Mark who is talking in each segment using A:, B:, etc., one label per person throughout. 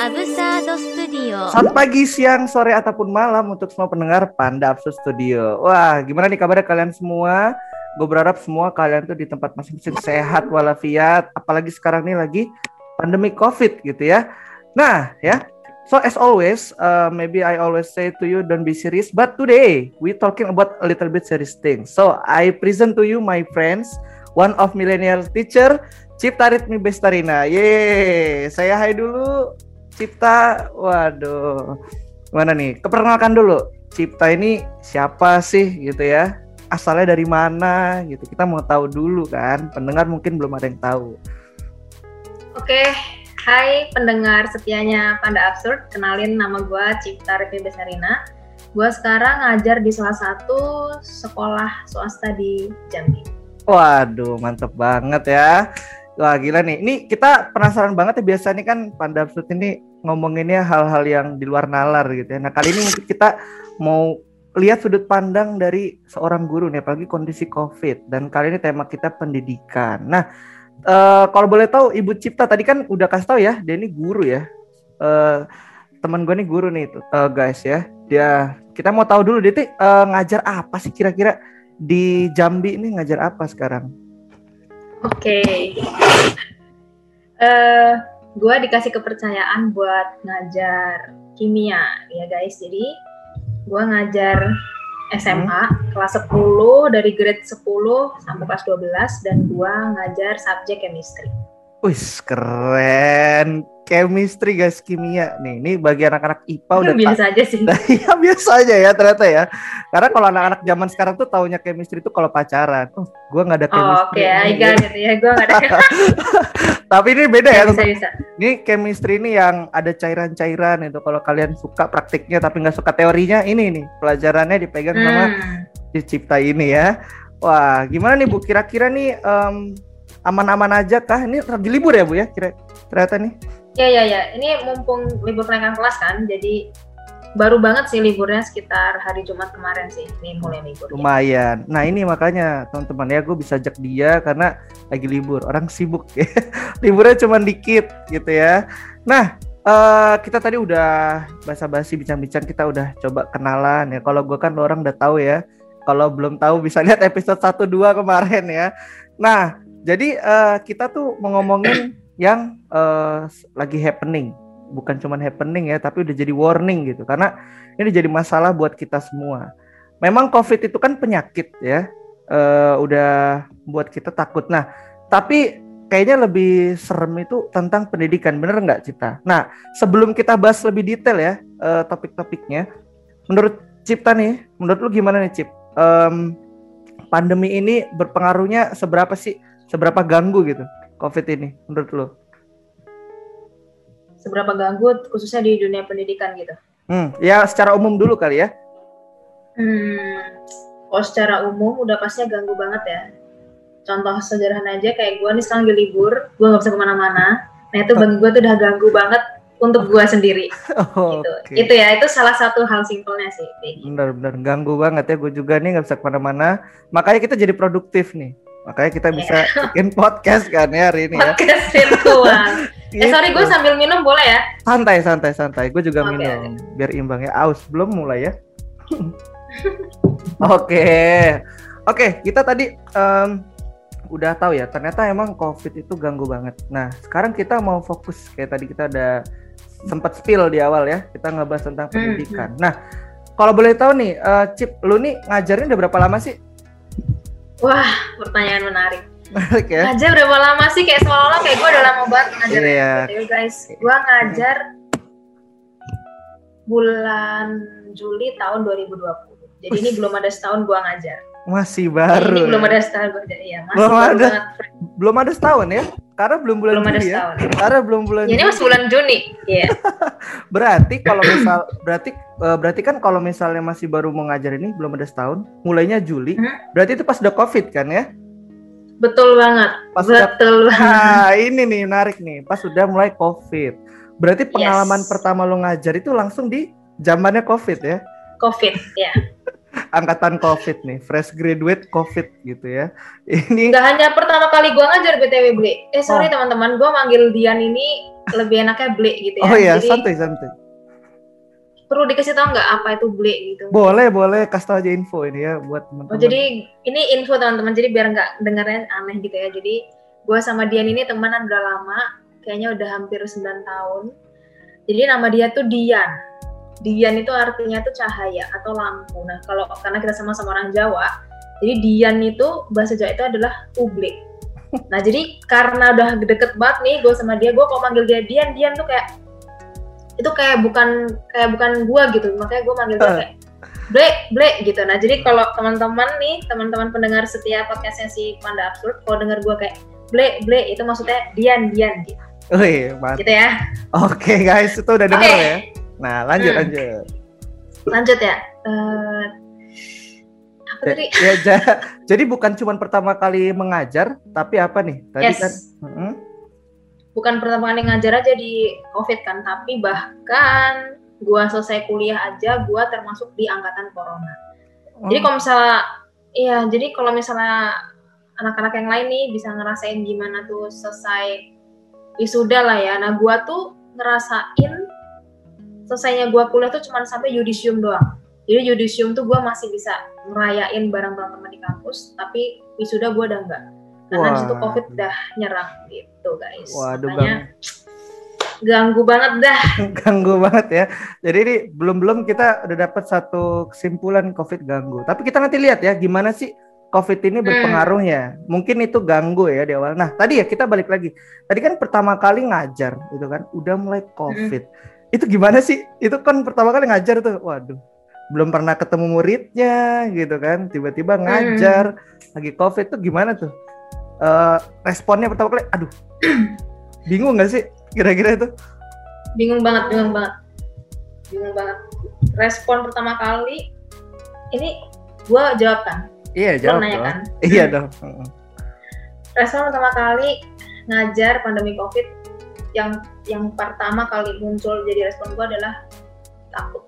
A: Absurd Studio.
B: Selamat pagi, siang, sore, ataupun malam untuk semua pendengar Panda Absurd Studio. Wah, gimana nih kabarnya kalian semua? Gue berharap semua kalian tuh di tempat masing-masing sehat walafiat. Apalagi sekarang nih lagi pandemi COVID gitu ya. Nah, ya. So as always, uh, maybe I always say to you don't be serious, but today we talking about a little bit serious thing. So I present to you my friends, one of millennial teacher, Cipta Ritmi Bestarina. Yeay, saya hai dulu. Cipta, waduh, mana nih? Keperkenalkan dulu, Cipta ini siapa sih gitu ya? Asalnya dari mana gitu? Kita mau tahu dulu kan. Pendengar mungkin belum ada yang tahu.
C: Oke, hai pendengar setianya Panda Absurd. Kenalin nama gue Cipta Revi Besarina. Gue sekarang ngajar di salah satu sekolah swasta di Jambi.
B: Waduh, mantep banget ya. Wah gila nih, ini kita penasaran banget ya biasa nih kan Panda Absurd ini ngomonginnya hal-hal yang di luar nalar gitu ya. Nah kali ini mungkin kita mau lihat sudut pandang dari seorang guru nih, apalagi kondisi COVID. Dan kali ini tema kita pendidikan. Nah uh, kalau boleh tahu Ibu Cipta tadi kan udah kasih tahu ya, dia ini guru ya. Uh, teman gue nih guru nih uh, guys ya. Dia kita mau tahu dulu dia uh, ngajar apa sih kira-kira di Jambi ini ngajar apa sekarang?
C: Oke. Okay. Uh, gue dikasih kepercayaan buat ngajar kimia ya guys. Jadi gue ngajar SMA hmm. kelas 10 dari grade 10 sampai kelas 12 dan gue ngajar subjek chemistry.
B: Wih keren. Chemistry guys kimia. Nih ini bagi anak-anak IPA udah
C: biasa aja sih.
B: Ya biasa aja ya ternyata ya. Karena kalau anak-anak zaman sekarang tuh taunya chemistry itu kalau pacaran. Oh gue nggak ada oh, chemistry.
C: oh, oke okay, gitu ya gue nggak ada
B: tapi ini beda ya bisa, bisa. ini chemistry ini yang ada cairan-cairan itu. Kalau kalian suka praktiknya tapi nggak suka teorinya ini nih pelajarannya dipegang hmm. sama Cipta ini ya. Wah gimana nih bu? Kira-kira nih um, aman-aman aja kah? Ini lagi libur ya bu ya? Kira ternyata nih.
C: Ya ya ya, ini mumpung libur kenaikan kelas kan, jadi baru banget sih liburnya sekitar hari Jumat kemarin sih, ini mulai libur.
B: Lumayan. Nah ini makanya teman-teman ya, gue bisa ajak dia karena lagi libur, orang sibuk ya, liburnya cuma dikit gitu ya. Nah uh, kita tadi udah basa-basi bincang-bincang, kita udah coba kenalan ya. Kalau gue kan orang udah tahu ya, kalau belum tahu bisa lihat episode 1 2 kemarin ya. Nah, jadi uh, kita tuh mau ngomongin yang uh, lagi happening bukan cuma happening ya tapi udah jadi warning gitu. Karena ini jadi masalah buat kita semua. Memang covid itu kan penyakit ya uh, udah buat kita takut. Nah tapi kayaknya lebih serem itu tentang pendidikan bener nggak Cipta? Nah sebelum kita bahas lebih detail ya uh, topik-topiknya menurut Cipta nih menurut lu gimana nih Cip? Um, pandemi ini berpengaruhnya seberapa sih? Seberapa ganggu gitu COVID ini menurut lo?
C: Seberapa ganggu khususnya di dunia pendidikan gitu?
B: Hmm, ya secara umum dulu kali ya.
C: Hmm, kalau secara umum udah pastinya ganggu banget ya. Contoh sederhana aja kayak gue nih sekarang lagi libur, gue nggak bisa ke mana-mana. Nah itu bagi gue tuh udah ganggu banget untuk gue sendiri. Oh, gitu. Okay. Itu ya, itu salah satu hal simpelnya sih.
B: Gitu. Benar-benar ganggu banget ya, gue juga nih nggak bisa ke mana-mana. Makanya kita jadi produktif nih. Makanya kita bisa yeah. bikin podcast kan ya hari ini
C: ya. Podcast virtual. eh sorry gue gitu. sambil minum boleh ya?
B: Santai santai santai. Gue juga okay, minum biar imbang ya. Aus belum mulai ya. Oke. Oke, okay, kita tadi um, udah tahu ya, ternyata emang COVID itu ganggu banget. Nah, sekarang kita mau fokus kayak tadi kita ada sempat spill di awal ya, kita ngebahas tentang pendidikan. Mm -hmm. Nah, kalau boleh tahu nih, uh, Cip, lu nih ngajarin udah berapa lama sih?
C: Wah, pertanyaan menarik. Menarik ya? Ngajar berapa lama sih? Kayak seolah-olah kayak gue udah lama banget ngajar. Iya. Yeah. guys, gue ngajar bulan Juli tahun 2020. Jadi ini belum ada setahun gue ngajar.
B: Masih baru.
C: Ini belum ada setahun gue ngajar. Iya, masih
B: belum ada. Banget. Belum ada setahun ya? Karena belum bulan belum Juni ya? Karena belum bulan.
C: Ini masih bulan Juni. Iya.
B: berarti kalau misal berarti uh, berarti kan kalau misalnya masih baru mau ngajar ini belum ada setahun, mulainya Juli, hmm? berarti itu pas udah COVID kan ya?
C: Betul banget. Pas Betul
B: udah, banget. Nah, ini nih menarik nih, pas sudah mulai COVID. Berarti pengalaman yes. pertama lo ngajar itu langsung di zamannya COVID ya?
C: COVID, ya.
B: Angkatan COVID nih, fresh graduate COVID gitu ya.
C: Ini nggak hanya pertama kali gua ngajar BTW beli. Eh sorry oh. teman-teman, gua manggil Dian ini lebih enaknya ble gitu ya.
B: Oh iya,
C: Jadi
B: santai santai.
C: perlu dikasih tahu nggak apa itu ble gitu.
B: Boleh, boleh kasih tau aja info ini ya buat
C: Oh,
B: teman-teman.
C: jadi ini info teman-teman, jadi biar nggak dengarnya aneh gitu ya. Jadi gue sama Dian ini temenan udah lama, kayaknya udah hampir 9 tahun. Jadi nama dia tuh Dian. Dian itu artinya tuh cahaya atau lampu. Nah kalau karena kita sama-sama orang Jawa, jadi Dian itu bahasa Jawa itu adalah publik. Nah jadi karena udah deket banget nih gue sama dia, gue kok manggil dia Dian, Dian tuh kayak itu kayak bukan kayak bukan gue gitu, makanya gue manggil dia kayak Ble, ble gitu. Nah, jadi kalau teman-teman nih, teman-teman pendengar setiap podcastnya si Panda Absurd, kalau dengar gue kayak ble, ble, itu maksudnya Dian, Dian gitu.
B: Wih, mantap.
C: Gitu ya.
B: Oke guys, itu udah denger
C: Oke.
B: ya. Nah, lanjut
C: Hmm.
B: lanjut.
C: Lanjut ya. Eh, apa tadi?
B: Ya, ja- jadi bukan cuma pertama kali mengajar, tapi apa nih? Tadi
C: Yes.
B: kan Mm-mm.
C: Bukan pertama kali ngajar aja di COVID kan, tapi bahkan gua selesai kuliah aja, gua termasuk di angkatan corona. Jadi
B: Oh,
C: kalau misalnya, iya, jadi kalau misalnya anak-anak yang lain nih bisa ngerasain gimana tuh selesai wisuda lah ya. Nah, gua tuh ngerasain selesainya gua kuliah tuh cuma sampai yudisium doang. Jadi yudisium tuh gua masih bisa ngerayain bareng teman-teman di kampus, tapi wisuda gua udah enggak. Karena
B: Wah.
C: covid udah nyerang gitu, guys.
B: Waduh,
C: Makanya ganggu banget dah.
B: ganggu banget ya. Jadi ini belum-belum kita udah dapat satu kesimpulan COVID ganggu. Tapi kita nanti lihat ya gimana sih COVID ini berpengaruhnya. Mungkin itu ganggu ya di awal. Nah tadi ya kita balik lagi. Tadi kan pertama kali ngajar gitu kan, udah mulai COVID. Itu gimana sih? Itu kan pertama kali ngajar tuh, waduh. Belum pernah ketemu muridnya gitu kan, tiba-tiba ngajar lagi COVID tuh gimana tuh? Eh, responnya pertama kali, aduh, bingung nggak sih kira-kira itu?
C: bingung banget bingung banget bingung banget respon pertama kali ini gue jawab kan
B: Iya jawab
C: nanya kan?
B: Iya dong.
C: Respon pertama kali ngajar pandemi covid yang yang pertama kali muncul jadi respon gue adalah takut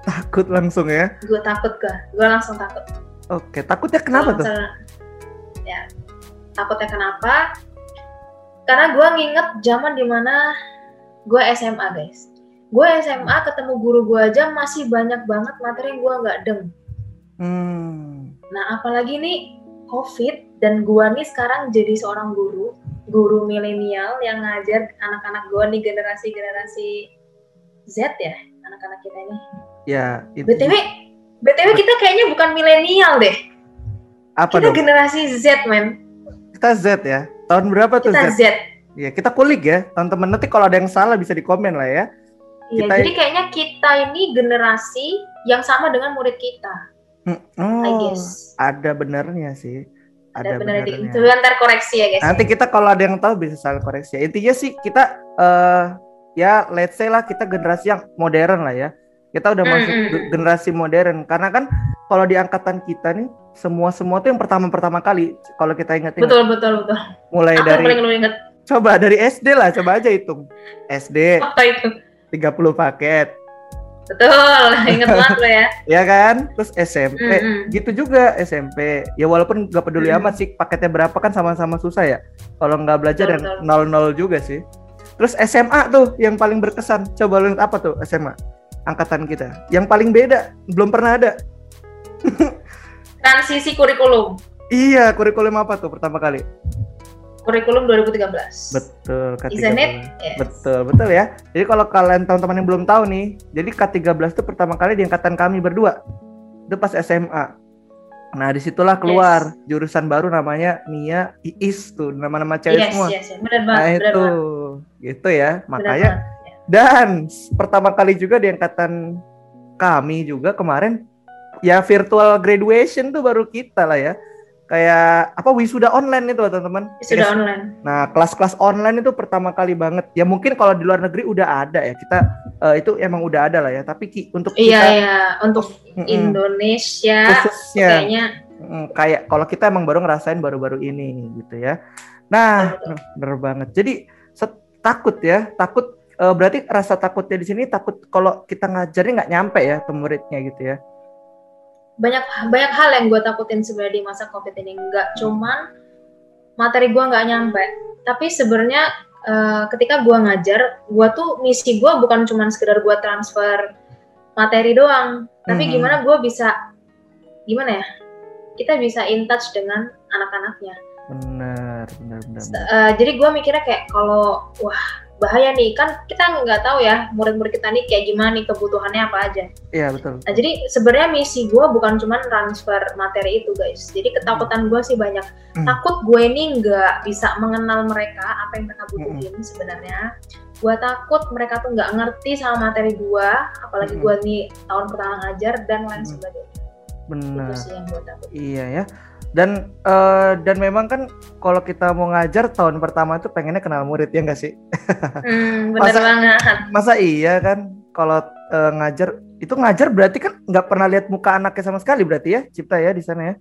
B: Takut langsung ya.
C: gue takut gue gue langsung takut
B: Oke, takutnya kenapa tuh?
C: ya takutnya kenapa karena gue nginget zaman di mana gue SMA guys gue SMA ketemu guru gue aja masih banyak banget materi yang gue nggak deng
B: Hmm.
C: Nah, apalagi nih COVID dan gua nih sekarang jadi seorang guru, guru milenial yang ngajar anak-anak gua nih generasi-generasi Z ya, anak-anak kita ini.
B: Ya, itu
C: BTW, BTW kita kayaknya bukan milenial deh.
B: apa
C: kita
B: dong?
C: generasi Z, men.
B: Kita Z ya. Tahun berapa tuh
C: Kita
B: Z?
C: Z.
B: Ya, kita kulik ya. Teman-teman nanti kalau ada yang salah bisa di komen lah ya.
C: Iya,
B: Kita-
C: jadi kayaknya kita ini generasi yang sama dengan murid kita,
B: Hmm,
C: I
B: Oh,
C: guess.
B: ada benernya sih.
C: Ada,
B: Ada
C: benar di
B: benernya.
C: sebentar koreksi ya, guys.
B: Nanti kita kalau ada yang tahu bisa salah koreksi. ya. Intinya sih kita eh ya let's say lah kita generasi yang modern lah ya. Kita udah
C: Mm,
B: masuk
C: mm,
B: ge-
C: mm.
B: generasi modern karena kan kalau di angkatan kita nih semua semua tuh yang pertama-pertama kali kalau kita ingat-ingat
C: Betul, betul, betul.
B: mulai
C: yang
B: dari
C: paling lu inget?
B: coba dari SD lah coba aja hitung. SD
C: Apa itu?
B: 30 paket
C: Betul, inget banget lo ya.
B: ya kan? Terus SMP
C: Mm-mm.
B: gitu juga SMP. Ya walaupun gak peduli
C: Mm.
B: amat sih paketnya berapa kan sama-sama susah ya. Kalau nggak belajar
C: Betul,
B: dan
C: betul.
B: nol nol juga sih. Terus SMA tuh yang paling berkesan. Coba lu apa tuh SMA? Angkatan kita. Yang paling beda, belum pernah ada.
C: Transisi kurikulum.
B: Iya, kurikulum apa tuh pertama kali?
C: Kurikulum 2013.
B: Betul, K13.
C: Isn't it? Yes.
B: Betul, betul ya. Jadi kalau kalian teman-teman yang belum tahu nih, jadi K13 itu pertama kali di angkatan kami berdua. Itu pas SMA. Nah, di situlah keluar jurusan baru namanya Nia Iis tuh, nama-nama cewek
C: Yes,
B: semua.
C: yes, yes. Benar
B: Nah,
C: banget, benar
B: itu.
C: banget.
B: Gitu ya. Makanya.
C: Ya.
B: dan pertama kali juga di angkatan kami juga kemarin ya virtual graduation tuh baru kita lah ya. Kayak apa wisuda online itu teman-teman.
C: Sudah
B: Yes.
C: online.
B: Nah, kelas-kelas online itu pertama kali banget. Ya mungkin kalau di luar negeri udah ada ya. Kita eh, itu emang udah ada lah ya. Tapi ki- untuk
C: Iya,
B: kita
C: iya. Untuk
B: Mm-mm,
C: Indonesia
B: khususnya
C: kayaknya
B: mm, kayak kalau kita emang baru ngerasain baru-baru ini gitu ya. Nah,
C: Betul,
B: bener banget. Jadi takut ya, takut eh, berarti rasa takutnya di sini takut kalau kita ngajarnya nggak nyampe ya ke muridnya gitu ya.
C: Banyak banyak hal yang gue takutin sebenarnya di masa covid ini nggak cuman materi gue nggak nyampe tapi sebenarnya eh, ketika gue ngajar, gue tuh misi gue bukan cuma sekedar gue transfer materi doang, tapi
B: Mhm.
C: gimana gue bisa, gimana ya, kita bisa in touch dengan anak-anaknya.
B: Benar, benar, benar. benar.
C: Eh, jadi gue mikirnya kayak kalau wah bahaya nih kan kita nggak tahu ya murid-murid kita nih kayak gimana nih kebutuhannya apa aja.
B: Iya, betul.
C: Nah jadi sebenarnya misi gue bukan cuma transfer materi itu guys. Jadi ketakutan gue sih banyak.
B: Hmm.
C: Takut gue ini nggak bisa mengenal mereka apa yang mereka butuhin sebenarnya. Gue takut mereka tuh nggak ngerti sama materi gue, apalagi
B: Hmm.
C: gue nih tahun pertama ngajar dan lain
B: Hmm.
C: sebagainya.
B: Benar.
C: Itu sih yang gue takut.
B: Iya ya. Dan eh, dan memang kan kalau kita mau ngajar tahun pertama itu pengennya kenal murid ya nggak sih?
C: Hmm, bener
B: Masa-
C: banget.
B: Masa iya kan kalau eh, ngajar itu ngajar berarti kan nggak pernah lihat muka anaknya sama sekali berarti ya Cipta ya di sana ya.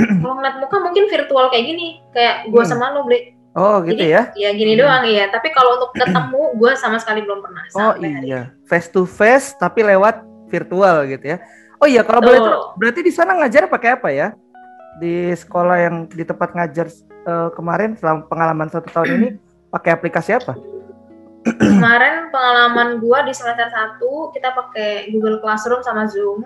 C: Kalau ngeliat muka mungkin virtual kayak gini, kayak gue
B: Hmm.
C: sama lo beli.
B: Oh gitu
C: Jadi,
B: ya.
C: Ya gini
B: Hmm.
C: doang iya. Tapi kalau untuk ketemu, gue sama sekali belum pernah.
B: Oh
C: sampai hari
B: iya, face to face tapi lewat virtual gitu ya. Oh iya, kalau boleh tahu, berarti di sana ngajar pakai apa ya? Di sekolah yang di tempat ngajar eh, kemarin selama pengalaman satu tahun ini pakai aplikasi apa?
C: Kemarin pengalaman gua di semester 1 kita pakai Google Classroom sama Zoom.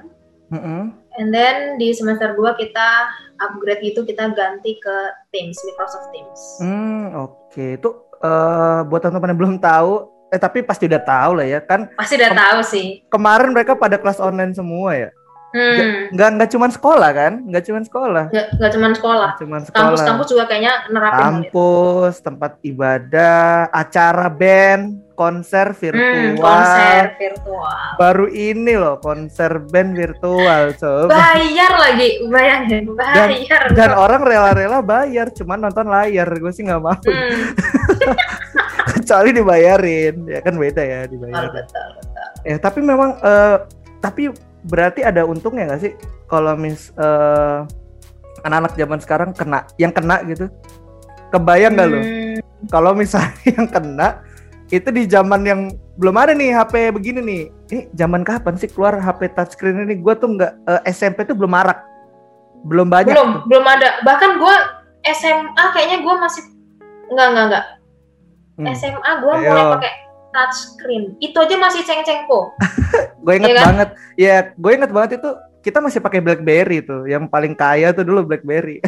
B: Mm-mm.
C: And then di semester 2 kita upgrade itu kita ganti ke Teams, Microsoft Teams.
B: Hmm, oke. Itu eh, buat teman-teman yang belum tahu, eh tapi pasti udah tahu lah ya kan.
C: Pasti udah tahu sih.
B: Kemarin mereka pada kelas online semua ya.
C: Hmm.
B: Nggak nggak cuma sekolah kan? Nggak cuma sekolah.
C: Gak, gak cuma sekolah.
B: Cuma sekolah.
C: Kampus-kampus juga kayaknya nerapin itu.
B: kampus, tempat ibadah, acara band, konser
C: Hmm,
B: virtual.
C: konser virtual.
B: Baru ini loh konser band virtual, coba.
C: Bayar lagi, bayangin, bayar.
B: Dan orang rela-rela bayar, cuman nonton layar. Gue sih nggak mau,
C: Hmm,
B: kecuali dibayarin. Ya kan beda ya
C: betul,
B: dibayar.
C: betul, betul.
B: Ya tapi memang, eh, tapi berarti ada untungnya nggak sih kalau mis eh, anak-anak zaman sekarang kena, yang kena gitu. Kebayang nggak lo?
C: Hmm,
B: kalau misalnya yang kena itu di zaman yang belum ada nih HP begini nih. Ini zaman kapan sih keluar HP touchscreen ini? Gua tuh nggak eh, SMP tuh belum marak, belum banyak.
C: belum,
B: tuh.
C: belum ada. Bahkan gue SMA kayaknya gue masih enggak enggak enggak.
B: Hmm.
C: SMA gue mulai pakai touchscreen. Itu aja masih ceng-cengpo.
B: Gue inget
C: Iya kan?
B: banget. Ya, gue inget banget itu kita masih pakai BlackBerry tuh. Yang paling kaya tuh dulu BlackBerry.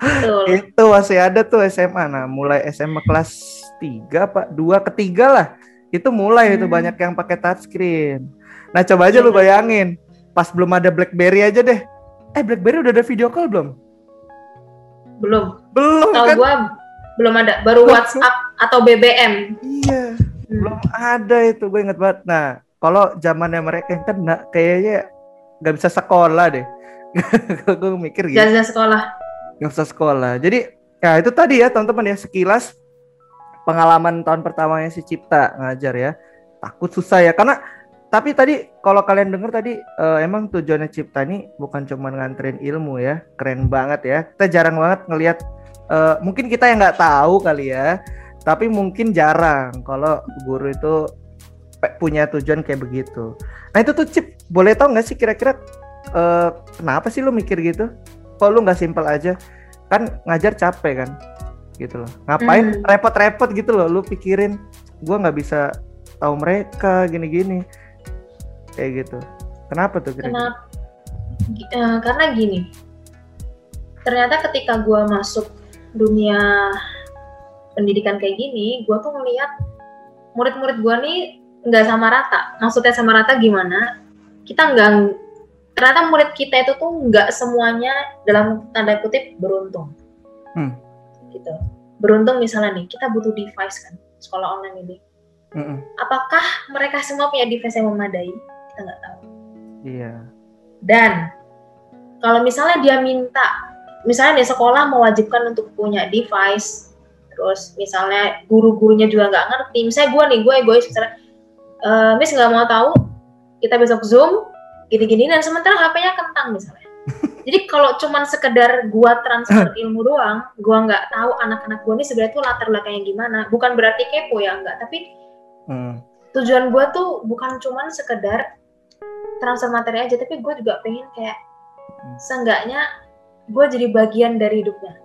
C: Betul.
B: itu masih ada tuh SMA. Nah, mulai SMA kelas 3 Pak, 2 ketiga lah. Itu mulai itu
C: Hmm.
B: banyak yang pakai touchscreen. Nah, coba aja lu
C: Iya.
B: bayangin. Pas belum ada BlackBerry aja deh. Eh, BlackBerry udah ada video call belum?
C: Belum.
B: Belum
C: Tahu
B: kan?
C: gue belum ada. Baru. WhatsApp atau BBM.
B: Iya. Belum ada itu. Gue inget banget. Nah, kalau zamannya mereka yang kena, kayaknya nggak bisa sekolah deh. gue mikir gitu.
C: Jasa sekolah.
B: nggak bisa sekolah. Jadi ya itu tadi ya teman-teman ya sekilas pengalaman tahun pertamanya si Cipta ngajar ya. Takut susah ya karena tapi tadi kalau kalian dengar tadi eh, emang tujuannya Cipta ini bukan cuma nganterin ilmu ya. Keren banget ya. Kita jarang banget ngelihat eh, mungkin kita yang nggak tahu kali ya. Tapi mungkin jarang kalau guru itu punya tujuan kayak begitu. Nah itu tuh Cip, boleh tahu nggak sih kira-kira eh, kenapa sih lu mikir gitu? Kok lu nggak simpel aja? Kan ngajar capek kan, gitu loh. Ngapain
C: Hmm.
B: repot-repot gitu loh? Lu pikirin, gua nggak bisa tahu mereka gini-gini, kayak gitu. Kenapa tuh kira-kira?
C: Kenapa? Gi- eh, karena gini. Ternyata ketika gue masuk dunia pendidikan kayak gini, gue tuh ngeliat murid-murid gue nih nggak sama rata. Maksudnya sama rata gimana? Kita nggak ternyata murid kita itu tuh nggak semuanya dalam tanda kutip beruntung.
B: Hmm.
C: Gitu. Beruntung misalnya nih, kita butuh device kan, sekolah online ini.
B: Mm-mm.
C: Apakah mereka semua punya device yang memadai? Kita nggak tahu.
B: Iya.
C: Dan kalau misalnya dia minta, misalnya di sekolah mewajibkan untuk punya device, terus misalnya guru-gurunya juga nggak ngerti, misalnya gue nih, gue egois misalnya, "Eh, Miss nggak mau tahu, kita besok zoom, gini-gini, dan sementara HP-nya kentang misalnya. Jadi kalau cuman sekedar gua transfer ilmu doang, gua nggak tahu anak-anak gua ini sebenarnya tuh latar belakangnya gimana. Bukan berarti kepo ya, enggak. Tapi
B: Hmm.
C: tujuan gue tuh bukan cuman sekedar transfer materi aja tapi gue juga pengen kayak
B: Hmm.
C: seenggaknya gue jadi bagian dari hidupnya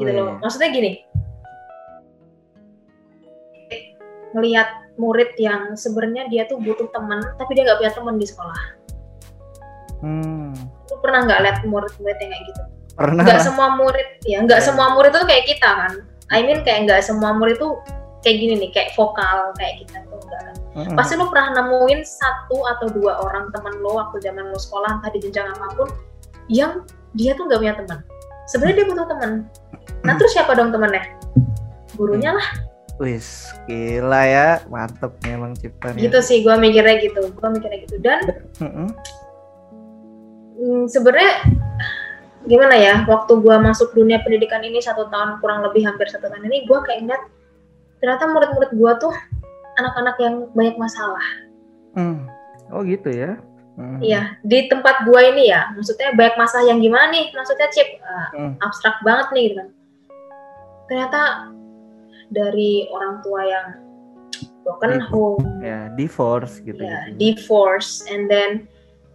C: gitu
B: Oh,
C: loh
B: iya.
C: maksudnya gini ngelihat murid yang sebenarnya dia tuh butuh teman tapi dia nggak punya teman di sekolah
B: Hmm.
C: lu pernah nggak lihat murid-murid yang kayak gitu
B: Pernah.
C: nggak semua murid ya nggak
B: Iya.
C: semua murid tuh kayak kita kan I mean kayak nggak semua murid tuh kayak gini nih kayak vokal kayak kita tuh enggak kan
B: Mm-mm.
C: pasti lu pernah nemuin satu atau dua orang teman lo waktu zaman lo sekolah entah di jenjang apa pun yang dia tuh nggak punya teman sebenarnya dia butuh teman nah terus siapa dong temennya gurunya lah
B: Wis, gila ya, mantep memang Cipta nih.
C: gitu sih gue mikirnya gitu gue mikirnya gitu dan
B: Mm-mm.
C: hmm, sebenarnya gimana ya waktu gue masuk dunia pendidikan ini satu tahun kurang lebih hampir satu tahun ini gue kayak ngeliat ternyata murid-murid gue tuh anak-anak yang banyak masalah
B: Hmm. Oh gitu ya. Hmm.
C: Iya, di tempat gua ini ya, maksudnya banyak masalah yang gimana nih? Maksudnya chip uh,
B: Hmm.
C: abstrak banget nih gitu kan. Ternyata dari orang tua yang broken home,
B: Ya, divorce gitu.
C: ya
B: gitu.
C: divorce, and then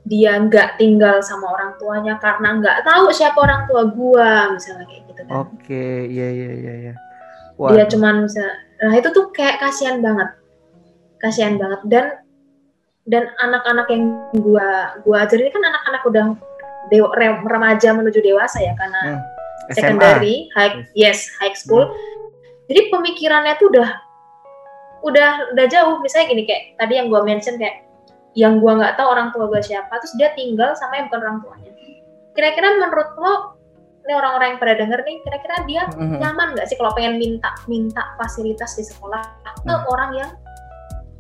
C: dia nggak tinggal sama orang tuanya karena nggak tahu siapa orang tua gua, misalnya kayak gitu kan.
B: Oke, iya iya iya iya.
C: Dia cuman bisa, nah itu tuh kayak kasihan banget, kasihan banget dan dan anak-anak yang gua gua ajarin ini kan anak-anak udah dewa, re- remaja menuju dewasa ya karena
B: Hmm. SMA.
C: secondary, high yes, high school. Jadi pemikirannya tuh udah udah udah jauh. Misalnya gini kayak tadi yang gua mention kayak yang gua nggak tahu orang tua gua siapa, terus dia tinggal sama yang bukan orang tuanya. Kira-kira menurut lo ini orang-orang yang pada denger nih, kira-kira dia
B: Mhm.
C: nyaman nggak sih kalau pengen minta minta fasilitas di sekolah ke
B: Hmm.
C: orang yang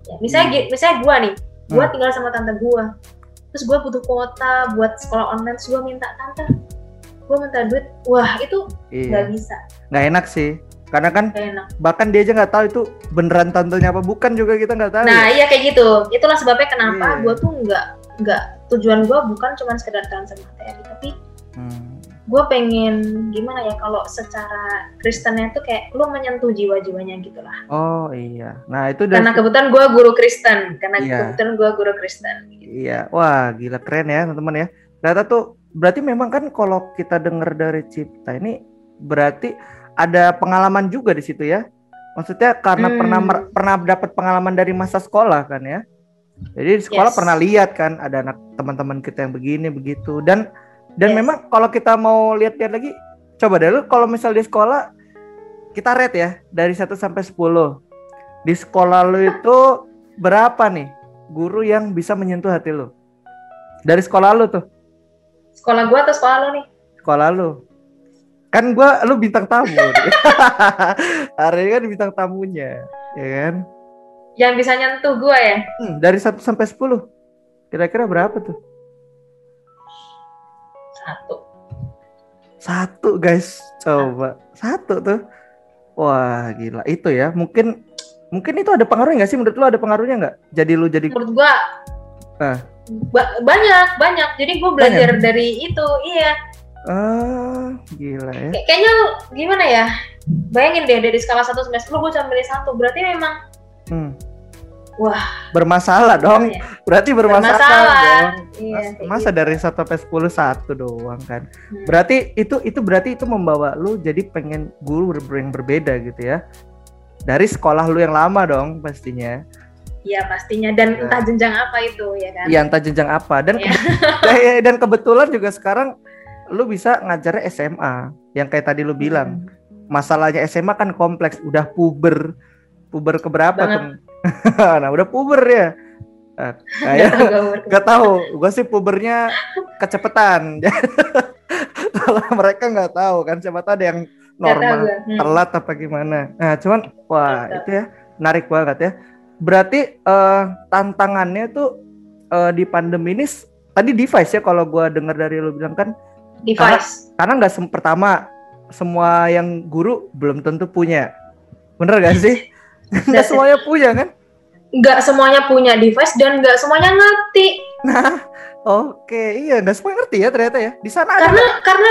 C: ya, misalnya gi- misalnya gua nih, gua
B: Hmm.
C: tinggal sama tante gua, terus gua butuh kuota buat sekolah online, terus gua minta tante, gua minta duit, wah itu nggak
B: Iya.
C: bisa,
B: Nggak enak sih. Karena kan
C: enak.
B: bahkan dia aja nggak tahu itu beneran tantenya apa bukan juga kita nggak tahu.
C: Nah iya kayak gitu, itulah sebabnya kenapa
B: Iya.
C: gua tuh nggak nggak tujuan gua bukan cuma sekedar transfer materi, tapi
B: Hmm.
C: gue pengen gimana ya kalau secara Kristennya tuh kayak lu menyentuh jiwa-jiwanya gitu lah.
B: Oh iya. Nah itu udah
C: Karena kebetulan gue guru Kristen, karena
B: Iya.
C: kebetulan gue guru Kristen.
B: Iya, wah gila keren ya teman-teman ya. Ternyata tuh berarti memang kan kalau kita dengar dari Cipta ini berarti ada pengalaman juga di situ ya. Maksudnya karena
C: Hmm.
B: pernah mer- pernah dapat pengalaman dari masa sekolah kan ya. Jadi di sekolah
C: Yes.
B: pernah lihat kan ada anak teman-teman kita yang begini begitu dan dan
C: Yes.
B: memang kalau kita mau lihat-lihat lagi coba deh lu kalau misal di sekolah kita rate ya dari 1 sampai 10. Di sekolah lu itu berapa nih guru yang bisa menyentuh hati lu? Dari sekolah lu tuh,
C: Sekolah gue atau sekolah lo nih?
B: sekolah lu. Kan gua lu bintang tamu. Hari ini kan bintang tamunya, ya kan?
C: Yang bisa nyentuh gue ya?
B: Hmm, dari 1 sampai 10. Kira-kira berapa tuh?
C: Satu.
B: Satu guys, coba satu tuh. Wah gila itu ya. Mungkin mungkin itu ada pengaruhnya nggak sih? Menurut lu ada pengaruhnya nggak? Jadi lu jadi
C: Menurut gue
B: Ah.
C: ba- banyak banyak. Jadi gue belajar dari itu. Iya.
B: Ah gila ya.
C: Kay- kayaknya gimana ya? Bayangin deh dari skala 1 sampai 10 gue cuma milih satu. Berarti memang
B: Hmm.
C: Wah.
B: Bermasalah dong.
C: ya?
B: Berarti bermasalah,
C: Bermasalah.
B: dong.
C: Iya, kayak
B: masa
C: gitu.
B: dari 1 sampai 10 satu doang kan.
C: Hmm.
B: Berarti itu itu berarti itu membawa lu jadi pengen guru ber- yang berbeda gitu ya. Dari sekolah lu yang lama dong pastinya.
C: Iya pastinya dan
B: Ya.
C: entah jenjang apa itu ya kan.
B: Iya entah jenjang apa dan eh, dan kebetulan juga sekarang lu bisa ngajarnya SMA yang kayak tadi lu bilang.
C: Hmm.
B: Masalahnya SMA kan kompleks, udah puber. Puber keberapa tuh? nah, udah puber ya. Nah, kayak
C: Nggak tahu gue
B: sih pubernya kecepetan. Kalau mereka nggak tahu kan, siapa tahu ada yang normal.
C: Hmm.
B: telat apa gimana. Nah, cuman wah
C: Betul.
B: itu ya menarik banget ya. Berarti eh, tantangannya tuh eh, di pandemi ini tadi device ya kalau gue dengar dari lu bilang kan,
C: Device.
B: karena nggak sem- pertama semua yang guru belum tentu punya, bener gak sih? Nggak semuanya punya kan?
C: Nggak semuanya punya device dan nggak semuanya ngerti.
B: Nah, oke, iya nggak semuanya ngerti ya ternyata ya. Di sana ada
C: Karena karena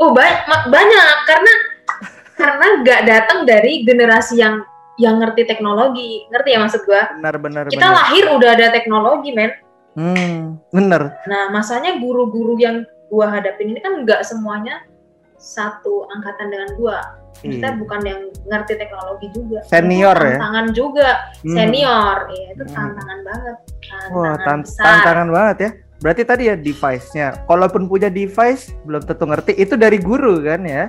C: oh ba- banyak karena karena nggak datang dari generasi yang yang ngerti teknologi. Ngerti ya maksud gua?
B: benar-benar
C: Kita lahir udah ada teknologi, men.
B: Hmm, bener.
C: Nah, masanya guru-guru yang gua hadapin ini kan nggak semuanya satu angkatan dengan gua. Maksudnya
B: Iya.
C: bukan yang ngerti teknologi juga.
B: Senior
C: Itu
B: ya?
C: Tantangan juga,
B: Hmm.
C: senior. Iya, itu
B: Hmm.
C: tantangan banget. Tantangan
B: Wah, tan-
C: besar.
B: tantangan banget ya. Berarti tadi ya device-nya. Kalaupun punya device belum tentu ngerti. Itu dari guru kan ya?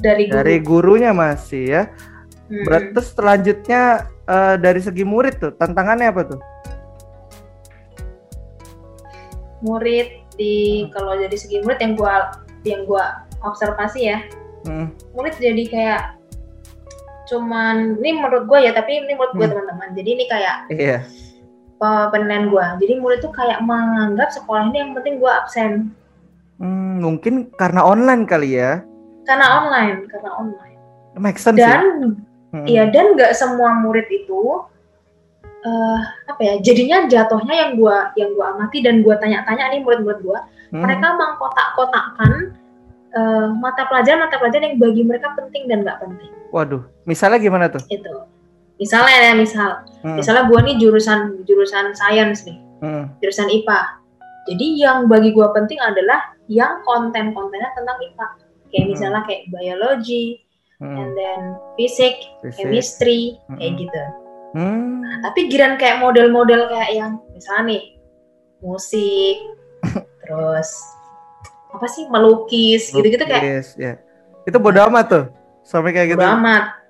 C: dari guru.
B: Dari gurunya masih ya.
C: Hmm.
B: Berarti terus selanjutnya eh, dari segi murid tuh tantangannya apa tuh?
C: murid di kalau jadi segi murid yang gua yang gua observasi ya
B: Hmm.
C: murid jadi kayak cuman ini menurut gua ya tapi ini menurut gua
B: Hmm.
C: teman-teman jadi ini kayak
B: Iya.
C: uh, penilaian gua jadi murid tuh kayak menganggap sekolah ini yang penting gua absen
B: Hmm, mungkin karena online kali ya.
C: karena online karena online
B: Make sense ya.
C: dan
B: Hmm.
C: iya dan nggak semua murid itu eh apa ya jadinya jatuhnya yang gua yang gua amati dan gua tanya-tanya nih murid-murid gua
B: Hmm.
C: mereka mengkotak-kotakkan eh, mata pelajaran mata pelajaran yang bagi mereka penting dan nggak penting
B: Waduh, misalnya gimana tuh?
C: itu misalnya ya misal
B: Hmm.
C: misalnya gua nih jurusan jurusan sains nih
B: Hmm.
C: jurusan IPA jadi yang bagi gua penting adalah yang konten-kontennya tentang IPA kayak
B: Hmm.
C: misalnya kayak biology
B: Hmm.
C: and then fisik chemistry kayak
B: Hmm.
C: gitu
B: Hmm.
C: tapi giran kayak model-model kayak yang misalnya nih musik terus apa sih melukis gitu-gitu kayak
B: ya. Itu bodo amat tuh. Sampai kayak gitu.
C: bodo amat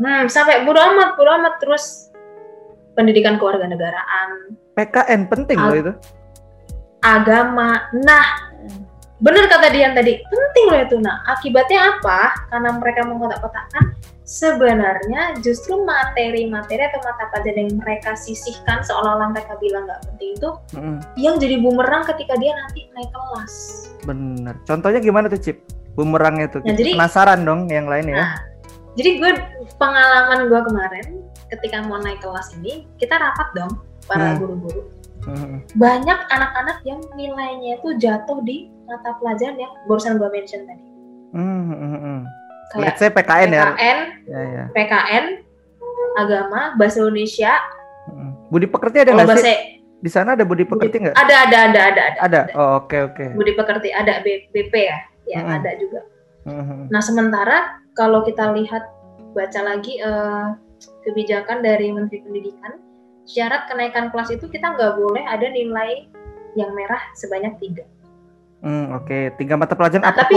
C: hmm sampai bodo amat bodo amat terus pendidikan kewarganegaraan
B: PKN penting loh itu.
C: agama nah bener kata Dian tadi penting loh itu nah akibatnya apa karena mereka mengkotak-kotakkan sebenarnya justru materi-materi atau mata pelajaran yang mereka sisihkan seolah-olah mereka bilang nggak penting itu
B: Hmm.
C: yang jadi bumerang ketika dia nanti naik kelas
B: Bener. Contohnya gimana tuh, Cip? Bumerangnya tuh.
C: Nah, jadi-
B: penasaran dong yang lain ya.
C: Nah, jadi gue pengalaman gue kemarin ketika mau naik kelas ini kita rapat dong para
B: Hmm.
C: guru-guru.
B: Hmm.
C: Banyak anak-anak yang nilainya itu jatuh di mata pelajaran yang barusan gue mention tadi.
B: Hmm, hmm, hmm.
C: Kayak
B: Let's say PKN ya.
C: PKN,
B: Ya, ya.
C: PKN, agama, bahasa Indonesia.
B: Budi pekerti ada
C: kalau
B: nggak
C: bahasa
B: sih? Di sana ada budi pekerti nggak?
C: ada ada ada ada ada.
B: Ada. Oh, oke oke.
C: Budi pekerti ada B- BP ya, ya
B: Hmm.
C: ada juga.
B: Hmm.
C: Nah sementara kalau kita lihat baca lagi eh, kebijakan dari Menteri Pendidikan, syarat kenaikan kelas itu kita nggak boleh ada nilai yang merah sebanyak tiga.
B: Hmm, oke. Tiga mata pelajaran
C: Nah, tapi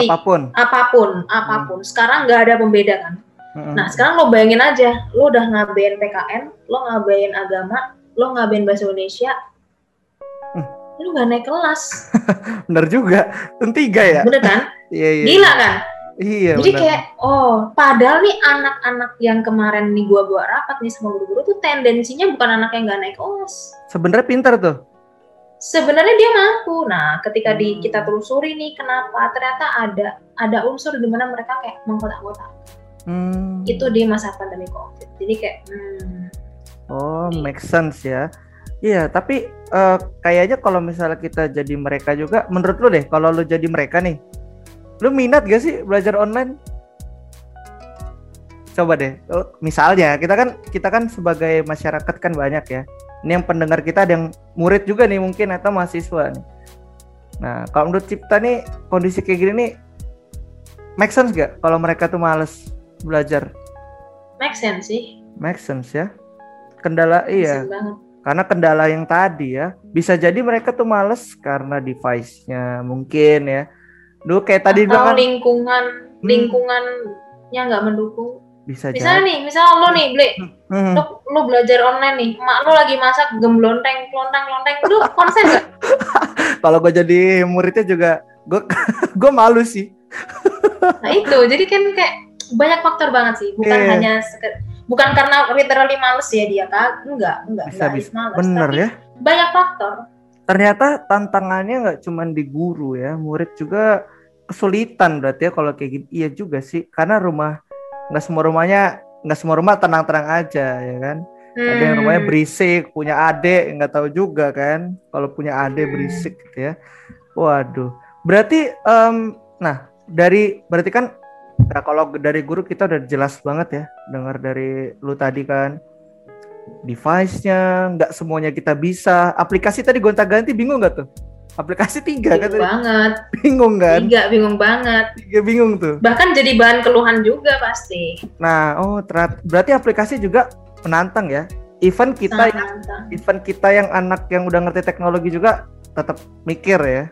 B: apa pun.
C: ti-
B: Apa
C: pun. Apa pun, apa pun. Sekarang nggak ada pembeda kan.
B: Hmm.
C: Nah sekarang lo bayangin aja, lo udah ngabain PKN, lo ngabain agama, lo ngabain bahasa Indonesia,
B: Hmm.
C: lo nggak naik kelas,
B: Bener juga. Itu tiga ya?
C: bener kan?
B: Iya, iya.
C: Gila kan?
B: Iya,
C: Jadi
B: bener.
C: kayak oh, padahal nih anak-anak yang kemarin nih gua gua rapat nih sama guru-guru tuh tendensinya bukan anak yang nggak naik kelas.
B: Sebenarnya pintar tuh.
C: Sebenarnya dia mampu. Nah, ketika di
B: Hmm.
C: kita telusuri nih kenapa ternyata ada ada unsur di mana mereka kayak mengkotak-kotak.
B: Hmm.
C: Itu di masa pandemi Covid. Jadi kayak hmm,
B: Oh, make sense ya. Iya, tapi eh, kayaknya kalau misalnya kita jadi mereka juga, menurut lu deh, kalau lu jadi mereka nih, lu minat gak sih belajar online? Coba deh, misalnya kita kan kita kan sebagai masyarakat kan banyak ya. Ini yang pendengar kita ada yang murid juga nih mungkin atau mahasiswa nih. Nah, kalau menurut Cipta nih kondisi kayak gini nih, make sense gak kalau mereka tuh males belajar?
C: make sense sih.
B: Make sense ya. Kendala
C: Make
B: iya. Karena kendala yang tadi ya, bisa jadi mereka tuh males karena device-nya mungkin ya. Dulu kayak tadi
C: Atau
B: bilang kan
C: lingkungan
B: Hmm.
C: lingkungannya nggak mendukung.
B: Bisa
C: Misalnya
B: jadi.
C: nih, misalnya lo nih, Ble,
B: Hmm.
C: lo, lo belajar online nih, mak lo lagi masak gemlonteng, klonteng, klonteng, lo konsen gak?
B: Kalau gue jadi muridnya juga, gue gue malu sih.
C: Nah itu, jadi kan kayak banyak faktor banget sih, bukan
B: Iya.
C: hanya sekedar, bukan karena literally males ya dia kan, enggak, enggak,
B: Bisa
C: enggak
B: bisa.
C: males,
B: Bener
C: tapi
B: ya.
C: banyak faktor.
B: Ternyata tantangannya nggak cuma di guru ya, murid juga kesulitan berarti ya kalau kayak gini. Iya juga sih, karena rumah nggak semua rumahnya nggak semua rumah tenang-tenang aja ya kan. Ada yang rumahnya
C: Hmm,
B: berisik, punya adik nggak tahu juga kan. Kalau punya adik
C: Hmm.
B: berisik gitu ya. Waduh. Berarti em, nah dari berarti kan nah kalau dari guru kita udah jelas banget ya dengar dari lu tadi kan device-nya nggak semuanya kita bisa aplikasi tadi gonta-ganti bingung nggak tuh aplikasi tiga kan
C: bingung banget.
B: Bingung kan?
C: Tiga bingung banget.
B: Tiga bingung tuh.
C: Bahkan jadi bahan keluhan juga pasti.
B: Nah oh terat- berarti aplikasi juga menantang ya? Even kita yang
C: menantang.
B: even kita yang anak yang udah ngerti teknologi juga tetap mikir ya?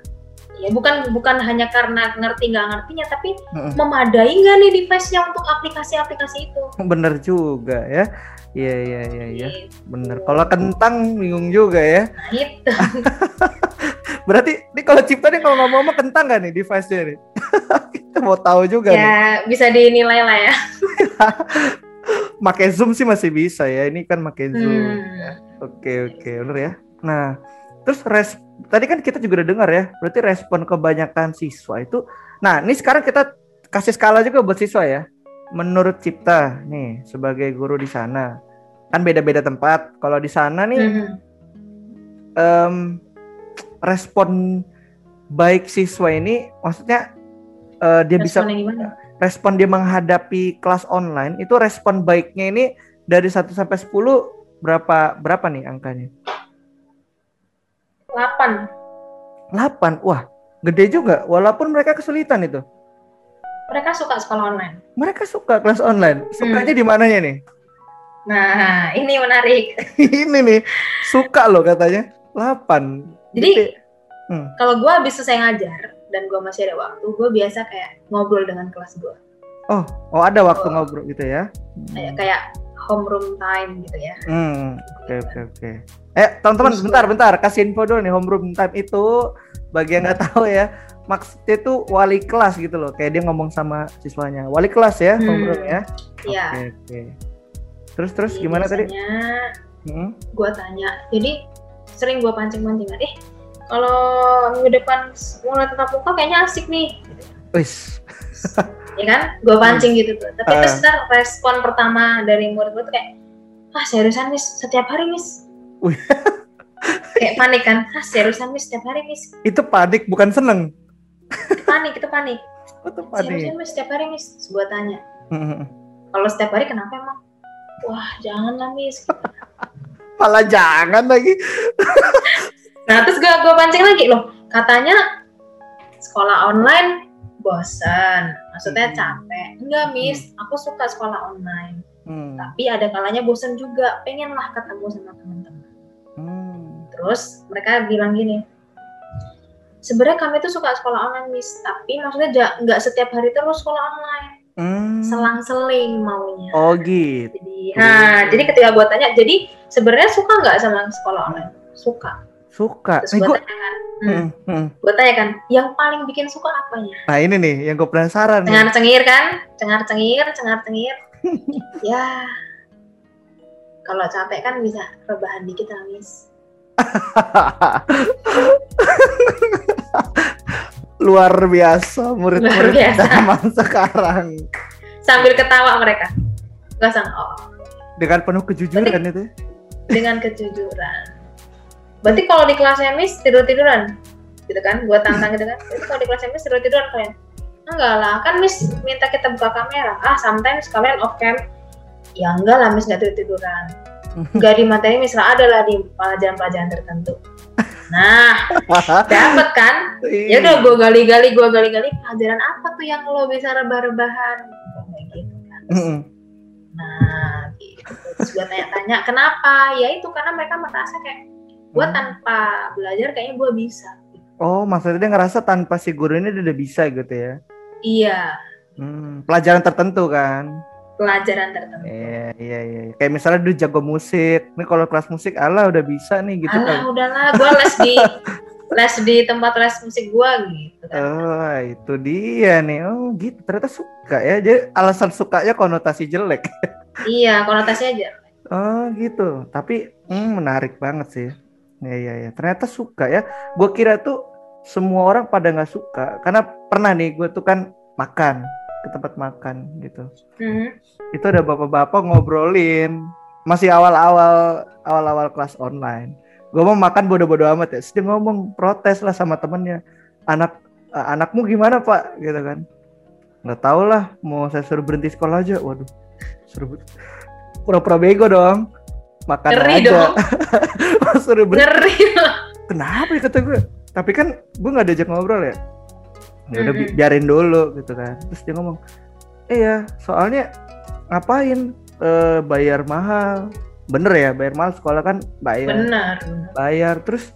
C: Ya bukan bukan hanya karena ngerti nggak ngertinya tapi
B: Mm-mm.
C: memadai nggak nih device-nya untuk aplikasi-aplikasi itu?
B: Bener juga ya iya iya iya iya
C: Gitu.
B: bener kalau kentang bingung juga ya
C: Nah, itu
B: berarti ini kalau cipta nih kalau ngomong-ngomong kentang gak nih device-nya nih kita mau tahu juga nih
C: ya bisa dinilai lah ya
B: pakai zoom sih masih bisa ya ini kan pakai zoom
C: Hmm.
B: Oke oke bener ya. Nah terus res tadi kan kita juga udah dengar ya. Berarti respon kebanyakan siswa itu. Nah ini sekarang kita kasih skala juga buat siswa ya. Menurut Cipta nih sebagai guru di sana kan beda-beda tempat. Kalau di sana nih
C: Mhm.
B: em, respon baik siswa ini maksudnya eh, dia bisa
C: Responnya gimana?
B: respon dia menghadapi kelas online itu respon baiknya ini dari 1 sampai 10 berapa berapa nih angkanya?
C: 8
B: 8. Wah, gede juga walaupun mereka kesulitan itu.
C: mereka suka sekolah online
B: Mereka suka kelas online. Sukanya di mananya nih?
C: Nah ini menarik
B: Ini nih, suka loh katanya. 8.
C: Jadi-
B: hmm.
C: kalau gue habis selesai ngajar dan gue masih ada waktu gue biasa kayak ngobrol dengan kelas gue
B: oh, oh ada waktu
C: Oh.
B: ngobrol gitu ya.
C: kayak kayak homeroom time gitu ya
B: Hmm, oke oke oke. Eh, teman-teman, bentar bentar, kasih info dulu nih homeroom time itu bagi yang nggak tahu ya. Maksudnya itu wali kelas gitu loh, kayak dia ngomong sama siswanya. Wali kelas ya,
C: Hmm.
B: homeroom ya.
C: Iya.
B: Oke oke. Terus terus
C: Jadi
B: gimana tadi? Hmm?
C: gue tanya jadi sering gue pancing-pancingan eh kalau minggu depan mulai tatap muka kayaknya asik nih
B: Wis.
C: ya kan gue pancing gitu tuh tapi
B: Ah.
C: terus ntar respon pertama dari murid gue tuh kayak ah seriusan miss setiap hari
B: Wih.
C: kayak panik kan ah seriusan miss setiap hari miss
B: Itu panik bukan seneng.
C: panik itu panik
B: Itu panik.
C: seriusan miss setiap hari miss gue tanya
B: Hmm.
C: kalau setiap hari kenapa emang wah jangan lah miss
B: Malah jangan lagi.
C: Nah terus gue gue pancing lagi loh, katanya sekolah online bosan, maksudnya
B: Hmm.
C: capek. Enggak miss, aku suka sekolah online.
B: Hmm.
C: Tapi ada kalanya bosan juga, pengen lah ketemu sama teman-teman.
B: Hmm.
C: Terus mereka bilang gini, sebenarnya kami tuh suka sekolah online miss, tapi maksudnya nggak setiap hari terus sekolah online,
B: Hmm.
C: selang-seling maunya.
B: Oh gitu.
C: Jadi, nah jadi ketika gue tanya, jadi sebenarnya suka nggak sama sekolah online? Suka.
B: Suka.
C: Terus
B: Eh,
C: gue
B: gua-
C: tanya kan, hmm,
B: Hmm, hmm.
C: gue tanya kan, yang paling bikin suka apanya?
B: Nah ini nih yang gue penasaran
C: cengar cengir kan cengar cengir cengar cengir ya kalau capek kan bisa rebahan dikit miss
B: Luar biasa murid-murid
C: biasa.
B: zaman sekarang.
C: Sambil ketawa mereka. Nggak sang oh.
B: Dengan penuh kejujuran itu. ya.
C: dengan kejujuran. Berarti kalau di kelasnya miss tidur tiduran gitu kan? Gua tantang gitu kan? Berarti kalau di kelasnya miss tidur tiduran kalian. Enggak lah. Kan miss minta kita buka kamera. Ah sometimes kalian off cam. Ya enggak lah miss nggak tidur tiduran nggak di materi miss ada lah di pelajaran-pelajaran tertentu nah dapat kan? Ya udah gue gali-gali gue gali-gali pelajaran apa tuh yang lo bisa rebah-rebahan? Gitu kan nah gitu. Terus gue tanya-tanya kenapa? Ya itu karena mereka merasa kayak gue
B: Hmm.
C: tanpa belajar kayaknya gue bisa.
B: Oh, maksudnya dia ngerasa tanpa si guru ini dia udah bisa gitu ya.
C: iya.
B: Hmm, pelajaran tertentu kan.
C: Pelajaran tertentu
B: Iya, iya, iya. Kayak misalnya dia jago musik. Nih kalau kelas musik Allah udah bisa nih gitu
C: alah
B: kan.
C: udahlah gue les di les di tempat les musik gue gitu kan
B: Oh, itu dia nih. Oh, gitu. Ternyata suka ya. Jadi alasan sukanya konotasi jelek.
C: iya konotasinya aja
B: Oh, gitu. Tapi hmm, menarik banget sih. Ya, ya, ya. Ternyata suka ya. Gue kira tuh semua orang pada nggak suka. Karena pernah nih gue tuh kan makan ke tempat makan gitu.
C: Mhm.
B: itu ada bapak-bapak ngobrolin. Masih awal-awal awal-awal kelas online. Gue mau makan bodo-bodo amat ya. Sedang ngomong protes lah sama temennya. Anak eh, anakmu gimana pak? Gitu kan. Nggak tahu lah mau saya suruh berhenti sekolah aja. Waduh suruh pura-pura bego dong. Makan
C: ngeri
B: aja.
C: dong.
B: Suruh berhenti
C: ngeri
B: kenapa ya? kata gue tapi kan gue nggak diajak ngobrol ya ya udah
C: Mm-mm.
B: biarin dulu gitu kan. Terus dia ngomong iya soalnya ngapain eh, bayar mahal? Bener ya bayar mahal sekolah kan bayar.
C: Benar.
B: Bayar. Terus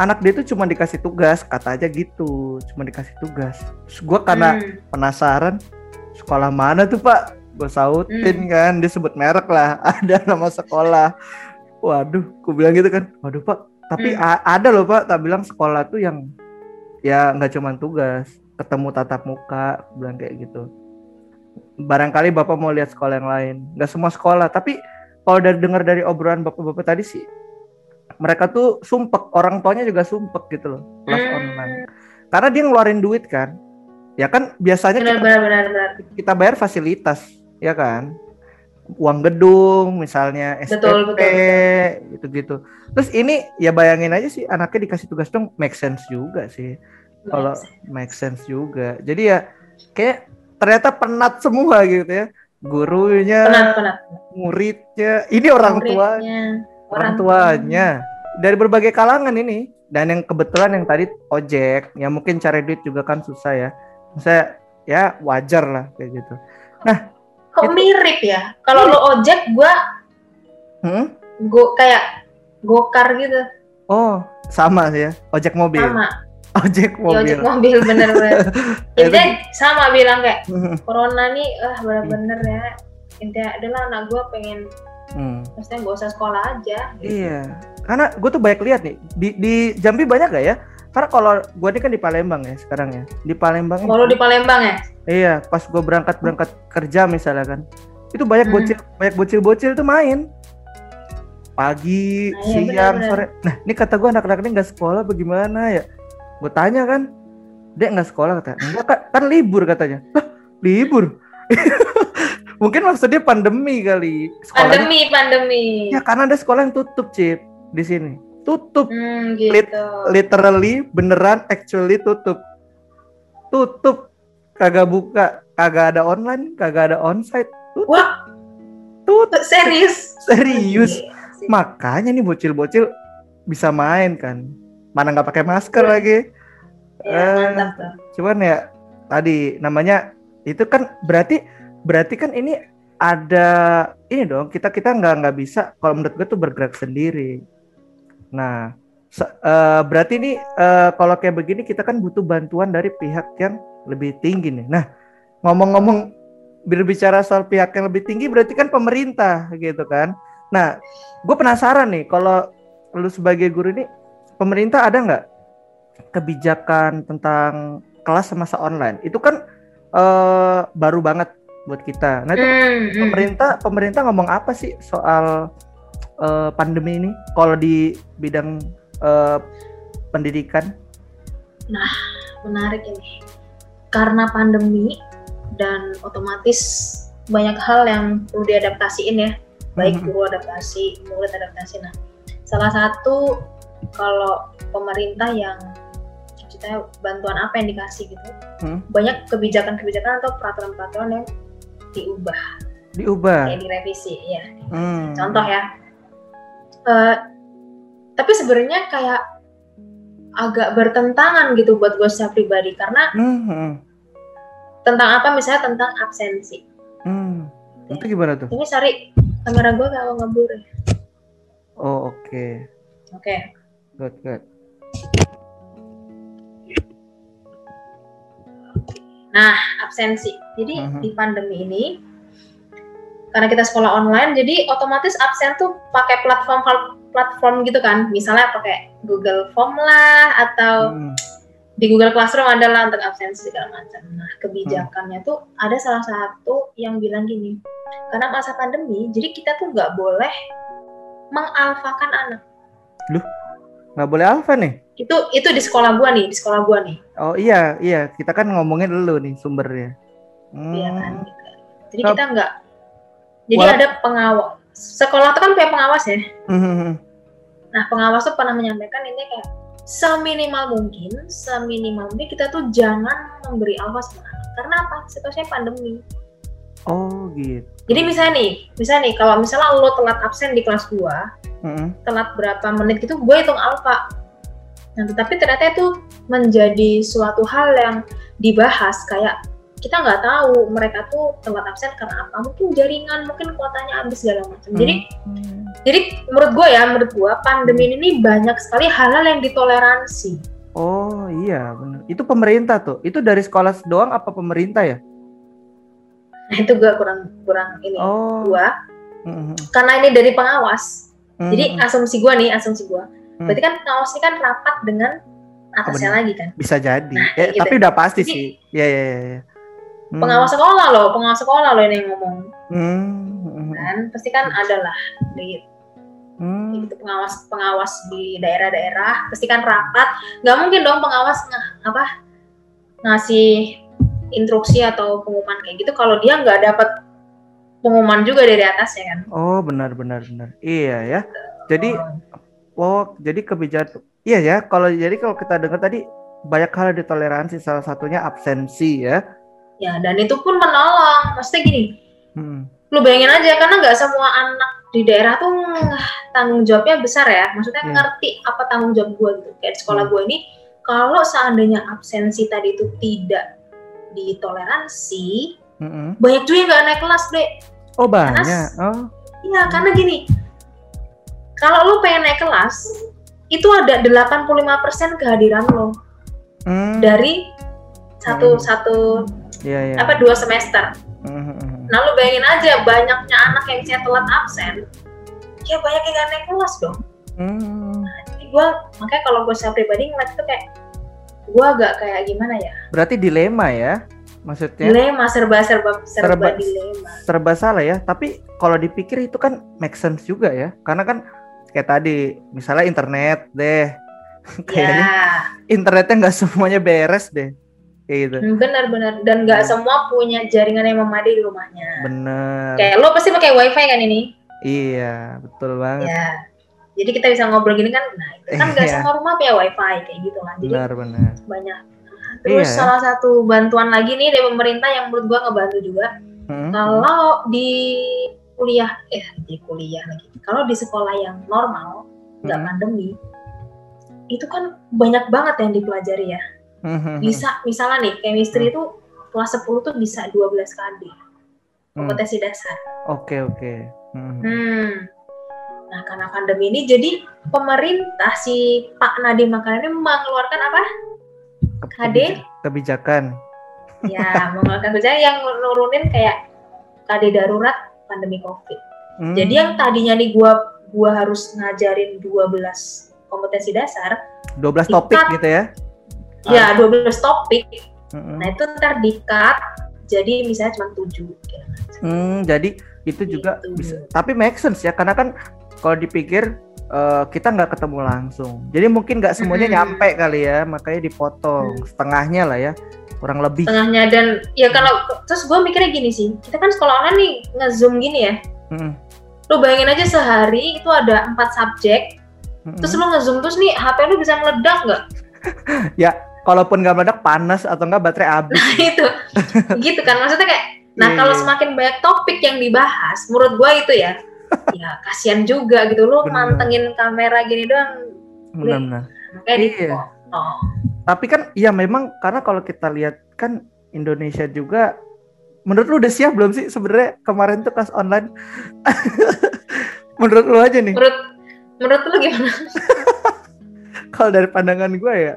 B: anak dia tuh cuma dikasih tugas kata aja gitu cuma dikasih tugas. Terus gue karena
C: Hmm.
B: penasaran sekolah mana tuh pak? Gue sautin
C: Hmm.
B: kan dia sebut merek lah ada nama sekolah. Waduh gue bilang gitu kan waduh pak tapi
C: Hmm.
B: ada loh pak tak bilang sekolah tuh yang ya nggak cuma tugas ketemu tatap muka bilang kayak gitu. Barangkali bapak mau lihat sekolah yang lain. Nggak semua sekolah tapi kalau dari dengar dari obrolan bapak-bapak tadi sih mereka tuh sumpek orang tuanya juga sumpek gitu loh kelas
C: Hmm.
B: online. Karena dia ngeluarin duit kan. Ya kan biasanya
C: benar
B: kita
C: benar benar benar.
B: kita bayar fasilitas ya kan? Uang gedung misalnya SPP
C: betul,
B: gitu-gitu. Terus ini ya bayangin aja sih anaknya dikasih tugas dong make sense juga sih kalau make sense. juga. Jadi ya kayak ternyata penat semua gitu ya. Gurunya
C: penat penat
B: muridnya ini orang tua orang tuanya. Dari berbagai kalangan ini dan yang kebetulan yang tadi ojek ya mungkin cari duit juga kan susah ya. Saya ya wajar lah kayak gitu.
C: Kok
B: Itu-
C: mirip ya? Kalau lo ojek gua
B: hmm?
C: go kayak gokar gitu.
B: Oh sama sih ya ojek mobil.
C: Sama
B: ojek
C: ya ojek
B: mobil.
C: mobil bener-bener
B: Itu-
C: intinya sama bilang kayak
B: Hmm,
C: corona nih ah bener-bener ya. Intinya adalah anak gua pengen
B: hmm.
C: maksudnya gak usah sekolah aja.
B: Iya. Karena gue tuh banyak lihat nih di di Jambi banyak gak ya? Karena kalau gue ini kan di Palembang ya sekarang ya. Di Palembang
C: kalau di Palembang ya?
B: Iya, pas gue berangkat berangkat kerja misalnya kan, itu banyak
C: Hmm.
B: bocil banyak bocil-bocil tuh main. Pagi,
C: Nah, iya,
B: siang,
C: benar-benar.
B: sore. Nah, ini kata gue anak-anak ini nggak sekolah bagaimana ya? Gue tanya kan, dek nggak sekolah kata, enggak kan, kan libur katanya. Lah, libur? Mungkin maksudnya pandemi kali. Sekolahnya,
C: pandemi pandemi.
B: Ya karena ada sekolah yang tutup cip di sini, tutup.
C: Hmm, gitu.
B: Lit- literally beneran actually tutup. Tutup. Kagak buka kagak ada online kagak ada onsite. Tutup.
C: Wah.
B: Tutup.
C: Serius?
B: Serius. Makanya nih bocil-bocil bisa main kan mana nggak pakai masker lagi?
C: Ya,
B: Eh.
C: tuh.
B: cuman ya tadi namanya itu kan berarti berarti kan ini ada ini dong kita kita nggak nggak bisa kalau menurut gue tuh bergerak sendiri. Nah se- eh, berarti ini eh, kalau kayak begini kita kan butuh bantuan dari pihak yang lebih tinggi nih. Nah ngomong-ngomong berbicara soal pihak yang lebih tinggi berarti kan pemerintah gitu kan? Nah gue penasaran nih kalau lu sebagai guru ini pemerintah ada nggak kebijakan tentang kelas semasa online itu kan eh, baru banget buat kita. Nah itu
C: Hmm, hmm.
B: pemerintah pemerintah ngomong apa sih soal eh, pandemi ini? Kalau di bidang eh, pendidikan?
C: menarik ini karena pandemi dan otomatis banyak hal yang perlu diadaptasiin ya baik
B: Mhm.
C: guru adaptasi murid adaptasi nah salah satu kalau pemerintah yang maksudnya bantuan apa yang dikasih gitu
B: Hmm.
C: banyak kebijakan-kebijakan atau peraturan-peraturan yang diubah
B: Diubah.
C: kayak direvisi ya
B: Hmm.
C: contoh ya Eh, tapi sebenarnya kayak agak bertentangan gitu buat gue secara pribadi karena
B: Hmm,
C: tentang apa misalnya tentang absensi
B: hmm. Itu gimana tuh?
C: ini Sari kamera gue kalau ngebur ya
B: Oh oke,
C: oke
B: good good.
C: nah absensi jadi
B: Mhm.
C: di pandemi ini karena kita sekolah online jadi otomatis absen tuh pakai platform platform gitu kan misalnya pakai Google Form lah atau
B: Hmm.
C: di Google Classroom ada lah untuk absensi segala macam. Nah, kebijakannya tuh ada salah satu yang bilang gini, karena masa pandemi, jadi kita tuh nggak boleh mengalfakan anak.
B: Nggak boleh alfa nih?
C: Itu itu di sekolah gua nih, di sekolah gua nih,
B: Oh iya iya, kita kan ngomongin dulu nih sumbernya. Hmm.
C: Iya kan? Jadi
B: Nah,
C: kita nggak, jadi
B: wala-
C: ada pengawas. Sekolah tuh kan punya pengawas ya.
B: Hmm, hmm, hmm.
C: Nah, pengawas tuh pernah menyampaikan ini kayak seminimal mungkin, seminimal mungkin kita tuh jangan memberi alfa sama anak. Karena apa? Situasinya pandemi.
B: Oh gitu.
C: Jadi misalnya nih, misalnya nih kalau misalnya lo telat absen di kelas gua,
B: Hmm,
C: telat berapa menit gitu, gue hitung alfa. Nah, tetapi ternyata itu menjadi suatu hal yang dibahas kayak kita nggak tahu mereka tuh telat absen karena apa mungkin jaringan mungkin kuotanya habis segala macam jadi
B: Hmm.
C: jadi menurut gue ya menurut gue pandemi ini banyak sekali hal-hal yang ditoleransi
B: Oh iya benar. Itu pemerintah tuh. Itu dari sekolah doang apa pemerintah ya?
C: Nah itu gue kurang kurang ini
B: Oh.
C: gue
B: Mhm.
C: karena ini dari pengawas jadi
B: Mhm.
C: asumsi gue nih asumsi gue
B: Hmm.
C: berarti kan pengawas ini kan rapat dengan atasnya
B: benar.
C: lagi kan
B: bisa jadi.
C: Nah,
B: eh,
C: gitu.
B: tapi udah pasti
C: Jadi-
B: sih. Ya ya ya. ya. Hmm.
C: pengawas sekolah loh pengawas sekolah loh ini yang ngomong
B: Hmm.
C: kan pasti kan ada lah di
B: Hmm.
C: gitu pengawas pengawas di daerah-daerah pasti kan rapat nggak mungkin dong pengawas nge- apa ngasih instruksi atau pengumuman kayak gitu kalau dia nggak dapat pengumuman juga dari atas ya kan
B: Oh benar benar benar. Iya ya. Jadi oh jadi kebijakan. Iya ya. Kalau jadi kalau kita dengar tadi banyak hal ditoleransi salah satunya absensi ya.
C: ya dan itu pun menolong maksudnya gini
B: Hmm.
C: lu bayangin aja karena nggak semua anak di daerah tuh ng- tanggung jawabnya besar ya maksudnya
B: Iya.
C: ngerti apa tanggung jawab gue gitu kayak di sekolah
B: Hmm.
C: gue ini kalau seandainya absensi tadi itu tidak ditoleransi
B: Mm-mm.
C: banyak juga yang nggak naik kelas deh
B: Oh banyak. Oh.
C: Iya, karena gini, kalau lu pengen naik kelas, itu ada 85% kehadiran lo
B: Hmm.
C: dari satu
B: Hmm.
C: satu
B: Iya iya.
C: apa dua semester.
B: Mhm.
C: Nah, lu bayangin aja banyaknya anak yang saya telat absen, ya banyak yang gak naik kelas dong.
B: Hmm.
C: Jadi gua makanya kalau gue secara pribadi ngeliat itu kayak gua agak kayak gimana ya?
B: Berarti dilema ya. Maksudnya
C: Dilema serba serba serba,
B: Serba-
C: dilema.
B: serba salah ya. Tapi kalau dipikir itu kan make sense juga ya. Karena kan kayak tadi misalnya internet deh. Kayaknya
C: Ya,
B: internetnya nggak semuanya beres deh. Kayak gitu.
C: benar-benar dan nggak semua punya jaringan yang memadai di rumahnya.
B: Bener.
C: Kayak lo pasti pakai wifi kan ini?
B: Iya, betul banget.
C: Ya. Jadi kita bisa ngobrol gini kan, nah itu kan nggak
B: Iya.
C: semua rumah punya wifi kayak gitu lah. Jadi
B: Benar benar.
C: banyak. Terus
B: Iya.
C: salah satu bantuan lagi nih dari pemerintah yang menurut gua ngebantu juga.
B: Hmm.
C: Kalau di kuliah, eh di kuliah lagi. Kalau di sekolah yang normal, nggak
B: Hmm.
C: pandemi, itu kan banyak banget yang dipelajari ya.
B: Hmm.
C: Bisa, misalnya nih, chemistry itu kelas 10 tuh bisa 12 KD.
B: Hmm.
C: Kompetensi dasar.
B: Oke oke. Hmm.
C: Hmm. Nah, karena pandemi ini jadi pemerintah si Pak Nadiem Makarim ini mengeluarkan apa? KD?
B: kebija- Kebijakan.
C: Ya, mengeluarkan kebijakan yang nurunin kayak KD darurat pandemi Covid.
B: Hmm.
C: Jadi yang tadinya nih gua gua harus ngajarin 12 kompetensi dasar,
B: 12 topik
C: Dikat.
B: gitu ya.
C: ya 12 topik.
B: Hmm.
C: Nah, itu ntar di-cut jadi misalnya cuma 7 gitu.
B: Hmm, jadi itu juga
C: Gitu.
B: bisa. Tapi make sense ya, karena kan kalau dipikir eh, kita nggak ketemu langsung. Jadi mungkin nggak semuanya
C: Mm-mm.
B: nyampe kali ya, makanya dipotong
C: Hmm.
B: setengahnya lah ya, kurang lebih.
C: Tengahnya dan ya kalau terus gua mikirnya gini sih, kita kan sekolah online nih nge-zoom gini ya.
B: Mm-mm.
C: Lu bayangin aja sehari itu ada empat subjek,
B: Mm-mm.
C: terus lu nge-zoom terus nih HP lu bisa meledak nggak?
B: Kalaupun nggak meledak panas atau nggak baterai habis.
C: itu gitu kan maksudnya kayak nah
B: Iya,
C: kalau
B: iya.
C: semakin banyak topik yang dibahas menurut gua itu ya ya kasihan juga gitu
B: Bener.
C: mantengin kamera gini doang
B: Benar-benar.
C: di
B: Iya.
C: oh
B: Tapi kan ya memang karena kalau kita lihat kan Indonesia juga menurut lu udah siap belum sih sebenarnya kemarin tuh kelas online? menurut lu aja nih.
C: menurut menurut lu gimana
B: Kalau dari pandangan gue ya,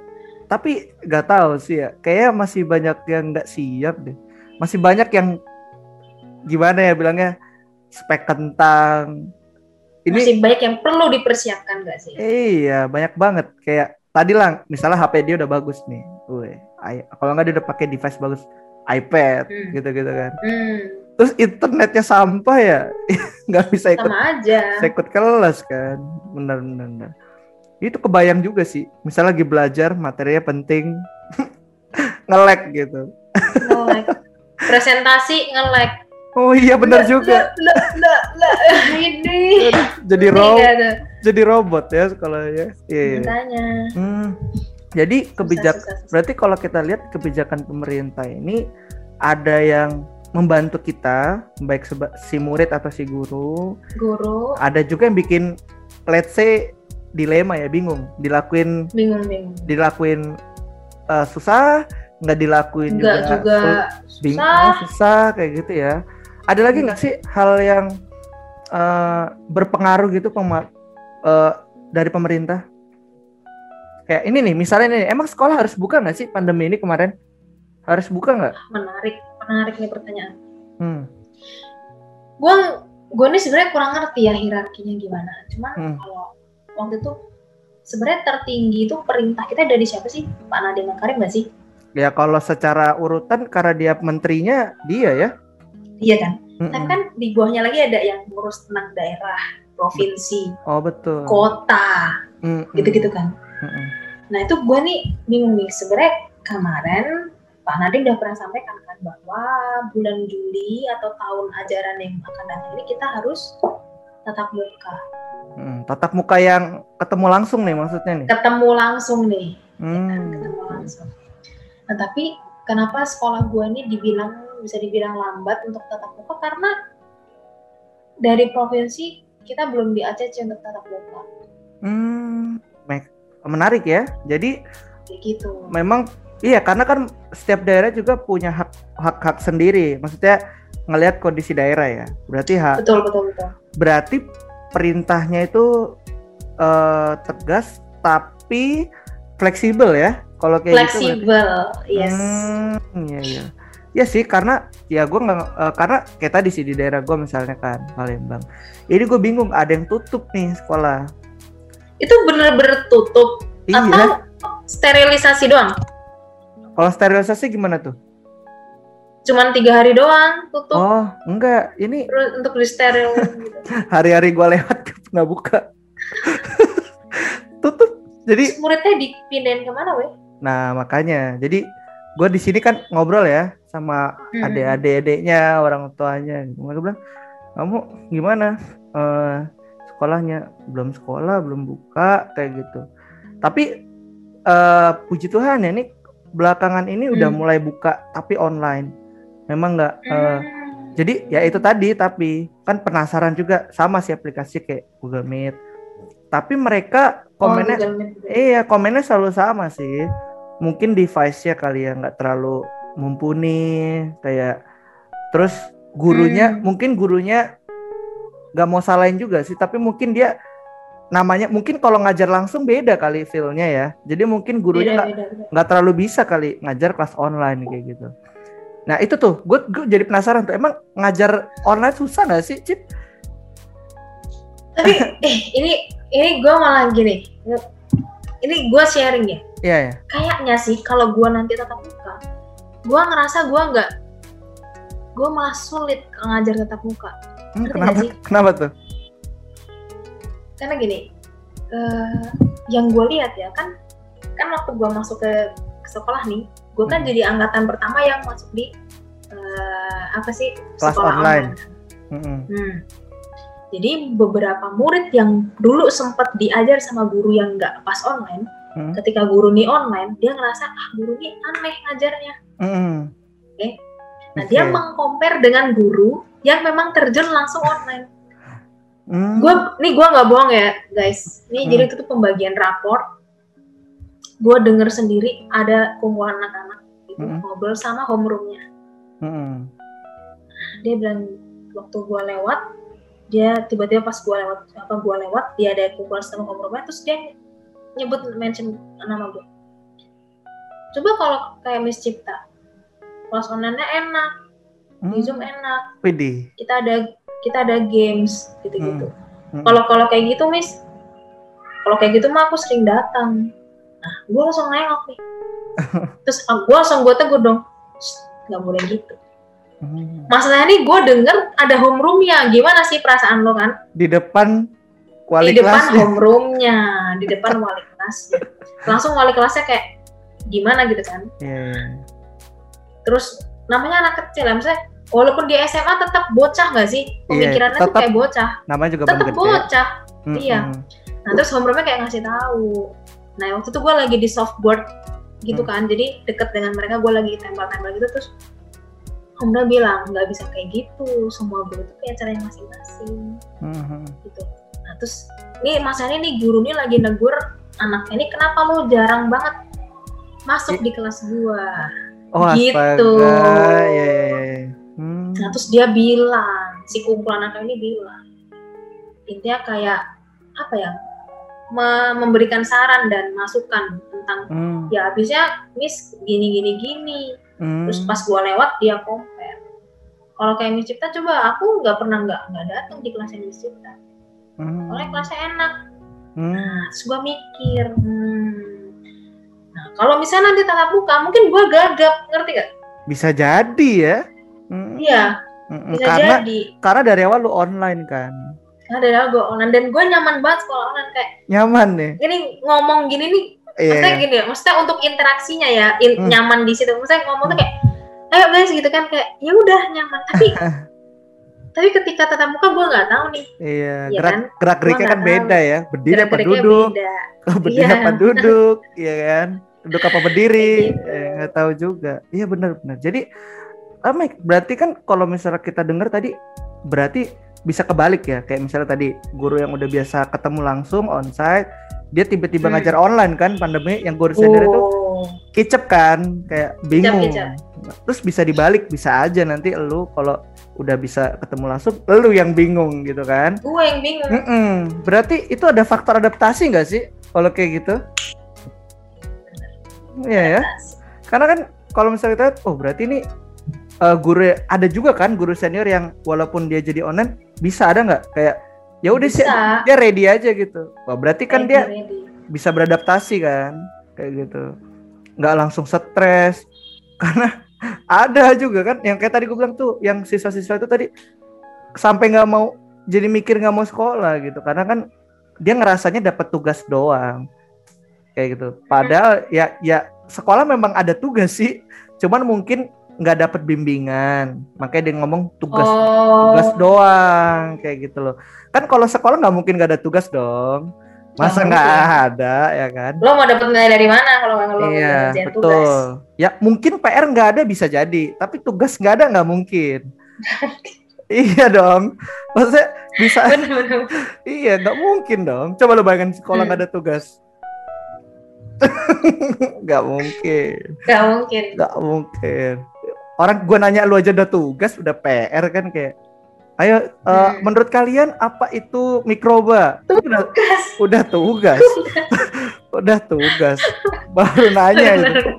B: tapi nggak tahu sih ya. Kayaknya masih banyak yang nggak siap deh. Masih banyak yang gimana ya bilangnya spek kentang. Ini
C: masih banyak yang perlu dipersiapkan gak sih
B: iya banyak banget. Kayak tadi lah, misalnya HP dia udah bagus nih. Wih, kalau nggak dia udah pakai device bagus, iPad
C: Hmm.
B: gitu-gitu kan.
C: hmm,
B: Terus internetnya sampah ya, nggak bisa ikut
C: sama aja
B: saya ikut kelas kan benar benar benar. itu kebayang juga sih misalnya lagi belajar materinya penting nge-lag gitu
C: nge-lag presentasi nge-lag
B: oh iya benar juga
C: ini
B: jadi
C: Ini
B: ro
C: nggak ada.
B: jadi robot ya sekolahnya iya iya.
C: Makanya.
B: Hmm. jadi kebijak
C: Susah, susah, susah.
B: berarti kalau kita lihat kebijakan pemerintah ini ada yang membantu kita baik seba- si murid atau si guru
C: guru
B: ada juga yang bikin let's say dilema ya bingung dilakuin
C: bingung bingung
B: dilakuin eh, susah nggak dilakuin
C: enggak
B: juga,
C: juga susah
B: oh, susah kayak gitu ya ada lagi nggak sih hal yang eh, berpengaruh gitu pema- eh, dari pemerintah? Kayak ini nih misalnya nih emang sekolah harus buka nggak sih pandemi ini kemarin? Harus buka nggak?
C: Menarik menarik nih pertanyaan.
B: Hmm.
C: gue gue nih sebenarnya kurang ngerti ya hierarkinya gimana. Cuman
B: Hmm.
C: kalau waktu itu sebenarnya tertinggi itu perintah kita dari siapa sih? Pak Nadiem Makarim nggak sih?
B: Ya kalau secara urutan karena dia menterinya dia ya
C: iya kan
B: Mm-mm.
C: tapi kan di bawahnya lagi ada yang ngurus tentang daerah provinsi
B: oh betul
C: kota
B: Mm-mm.
C: gitu-gitu kan
B: Mm-mm.
C: nah itu gue nih bingung nih sebenarnya kemarin Pak Nadiem udah pernah sampaikan kan bahwa bulan Juli atau tahun ajaran yang akan datang ini kita harus tatap muka
B: Mm, tatap muka yang ketemu langsung nih maksudnya nih
C: ketemu langsung nih kan,
B: Hmm.
C: ketemu langsung. Nah tapi kenapa sekolah gue ini dibilang bisa dibilang lambat untuk tatap muka karena dari provinsi kita belum di ACC untuk tatap muka
B: Hmm, me- menarik ya. Jadi
C: gitu.
B: memang iya karena kan setiap daerah juga punya hak hak hak sendiri. Maksudnya ngelihat kondisi daerah ya. Berarti hak
C: Betul betul betul.
B: berarti perintahnya itu eh, tegas tapi fleksibel ya. Kalau kayak gitu.
C: Fleksibel, yes.
B: Hmm, iya iya. Ya sih karena ya gue nggak eh, karena kayak tadi sih di daerah gue misalnya kan Palembang. Ini gue bingung ada yang tutup nih sekolah.
C: Itu bener-bener tutup
B: Iya.
C: atau sterilisasi doang?
B: Kalau sterilisasi gimana tuh?
C: Cuman tiga hari doang tutup
B: Oh enggak, ini
C: terus untuk di steril.
B: hari-hari gue lewat nggak buka. tutup. Jadi
C: Terus muridnya dipindahin ke mana weh?
B: nah makanya jadi gue di sini kan ngobrol ya sama
C: Hmm.
B: adik-adik-adiknya orang tuanya. Mereka bilang kamu gimana Eh, sekolahnya belum sekolah belum buka kayak gitu. Tapi eh, puji Tuhan ya ini belakangan ini udah
C: Hmm.
B: mulai buka tapi online. Memang nggak eh,
C: Hmm.
B: jadi ya itu tadi tapi kan penasaran juga sama sih aplikasi kayak Google Meet. Tapi mereka
C: Oh,
B: komennya
C: juga.
B: Iya, komennya selalu sama sih. Mungkin device-nya kali ya nggak terlalu mumpuni kayak terus gurunya
C: Hmm.
B: mungkin gurunya nggak mau salahin juga sih, tapi mungkin dia namanya mungkin kalau ngajar langsung beda kali feel-nya ya. Jadi mungkin gurunya nggak nggak terlalu bisa kali ngajar kelas online kayak gitu. Nah itu tuh, gue jadi penasaran tuh, emang ngajar online susah nggak sih, Cip?
C: Tapi eh ini ini gue malah gini. Ini gue sharing ya.
B: Iya ya.
C: Kayaknya sih kalau gue nanti tatap muka, gue ngerasa gue nggak, gue malah sulit ngajar tatap muka.
B: Hmm,
C: Ngerti
B: kenapa?
C: sih?
B: Kenapa tuh?
C: Karena gini, eh, yang gue lihat ya kan, kan waktu gue masuk ke, ke sekolah nih, gue kan
B: Hmm.
C: jadi angkatan pertama yang masuk di eh, apa sih
B: Kelas
C: sekolah
B: online.
C: kan.
B: Mm-mm.
C: Hmm. Jadi beberapa murid yang dulu sempat diajar sama guru yang nggak pas online,
B: Hmm.
C: ketika guru nih online, dia ngerasa ah guru nih aneh ngajarnya.
B: Mm-mm.
C: Nah dia
B: Oke.
C: mengcompare dengan guru yang memang terjun langsung online.
B: Hmm.
C: Gue nih gue nggak bohong ya guys. Ini
B: Hmm.
C: jadi itu tuh pembagian rapor. Gue denger sendiri ada kumpulan anak-anak gitu
B: Hmm.
C: ngobrol sama homeroomnya.
B: Mm-mm.
C: Dia bilang waktu gue lewat, dia tiba-tiba pas gue lewat apa gue lewat dia ada kumpulan sama homeroomnya terus dia nyebut mention nama gue. Coba kalau kayak Miss Cipta, kelas online-nya enak, di
B: Hmm.
C: Zoom enak,
B: Widih.
C: kita ada kita ada games gitu-gitu.
B: Hmm.
C: Kalau kalau kayak gitu, Miss, kalau kayak gitu mah aku sering datang. Nah, gue langsung nengok nih. Terus gue langsung gue tegur dong, "Shh, nggak boleh gitu.
B: Hmm.
C: Masalahnya nih gue denger ada homeroomnya, gimana sih perasaan lo kan?
B: Di depan wali
C: di depan
B: kelasnya.
C: homeroomnya, di depan wali kelasnya. Langsung wali kelasnya kayak gimana gitu kan?
B: Iya, iya.
C: Terus namanya anak kecil, ya, misalnya walaupun di SMA tetap bocah nggak sih? Pemikirannya tuh
B: tetap
C: kayak bocah,
B: Namanya juga
C: tetap bocah.
B: Mm-mm.
C: iya. Nah terus homeroomnya kayak ngasih tahu. Nah waktu itu gue lagi di softboard gitu
B: Hmm.
C: kan, jadi deket dengan mereka gue lagi tempel-tempel gitu terus Homda bilang nggak bisa kayak gitu, semua guru tuh punya caranya masing-masing
B: Mhm.
C: gitu. nah terus ini nih guru nih lagi negur anaknya ini kenapa lo jarang banget masuk di kelas gua
B: Oh,
C: Gitu.
B: astaga. Ya, ya, ya, ya. Hmm.
C: nah terus dia bilang si kumpulan anak ini bilang intinya kayak apa ya me- memberikan saran dan masukan tentang
B: Hmm.
C: ya habisnya miss gini gini gini
B: Hmm.
C: terus pas gua lewat dia compare kalau kayak Miss Cipta coba aku nggak pernah nggak nggak datang di kelasnya Miss Cipta
B: Hmm.
C: soalnya kelasnya enak
B: Hmm.
C: nah terus gua mikir hmm. nah kalau misalnya nanti tatap muka mungkin gua gagap ngerti gak
B: Bisa jadi ya. Hmm.
C: iya
B: Mm-mm.
C: bisa
B: Karena
C: jadi
B: karena dari awal lu online kan.
C: nah dari awal gua online dan gua nyaman banget sekolah online kayak
B: Nyaman nih.
C: gini ngomong gini nih
B: Iya.
C: maksudnya gini ya maksudnya untuk interaksinya ya in-
B: Hmm.
C: nyaman di situ maksudnya ngomong tuh kayak ayo guys gitu kan kayak ya udah nyaman tapi tapi ketika tatap muka gue nggak tahu nih
B: Iya,
C: Iya
B: gerak
C: kan?
B: gerak geriknya kan
C: nggak
B: beda ya. Berdiri apa
C: gerak-geriknya
B: duduk?
C: beda
B: Berdiri
C: Iya.
B: apa duduk? Iya kan? Duduk apa berdiri?
C: Gitu.
B: Eh, nggak tahu juga. Iya benar-benar. Jadi, ah, Mike, berarti kan kalau misalnya kita dengar tadi, berarti bisa kebalik ya. Kayak misalnya tadi guru yang udah biasa ketemu langsung onsite, dia tiba-tiba
C: Hmm.
B: ngajar online kan pandemi yang guru senior itu
C: oh
B: kicep kan, kayak bingung.
C: kicep.
B: Terus bisa dibalik, bisa aja nanti lu kalau udah bisa ketemu langsung, lu yang bingung gitu kan.
C: gue yang bingung
B: Mm-mm. Berarti itu ada faktor adaptasi nggak sih kalau kayak gitu? Iya ya. Karena kan kalau misalnya kita lihat, oh berarti ini eh, guru ada juga kan guru senior yang walaupun dia jadi online bisa ada nggak kayak ya udah sih dia ready aja gitu. Wah berarti kan
C: Ready,
B: dia
C: ready.
B: bisa beradaptasi kan? Kayak gitu. Nggak langsung stres. Karena ada juga kan yang kayak tadi gue bilang tuh yang siswa-siswa itu tadi sampai nggak mau jadi mikir nggak mau sekolah gitu. Karena kan dia ngerasanya dapat tugas doang. Kayak gitu. Padahal ya ya sekolah memang ada tugas sih. Cuman mungkin nggak dapat bimbingan. Makanya dia ngomong tugas
C: oh.
B: tugas doang kayak gitu loh. Kan kalau sekolah nggak mungkin nggak ada tugas dong. Masa
C: Nggak
B: ada ya kan?
C: Lo mau dapet nilai dari mana kalau nggak lo
B: iya
C: ngerjain
B: betul.
C: tugas.
B: Ya mungkin PR nggak ada bisa jadi. Tapi tugas nggak ada nggak mungkin. Iya dong. Maksudnya bisa
C: bener-bener
B: iya nggak mungkin dong. Coba lo bayangin sekolah
C: Hmm.
B: nggak ada tugas. Nggak mungkin.
C: Nggak mungkin.
B: Nggak mungkin orang gua nanya lu aja udah tugas udah PR kan kayak ayo eh,
C: Hmm.
B: menurut kalian apa itu mikroba? Itu udah udah tugas. Udah tugas. Baru nanya itu.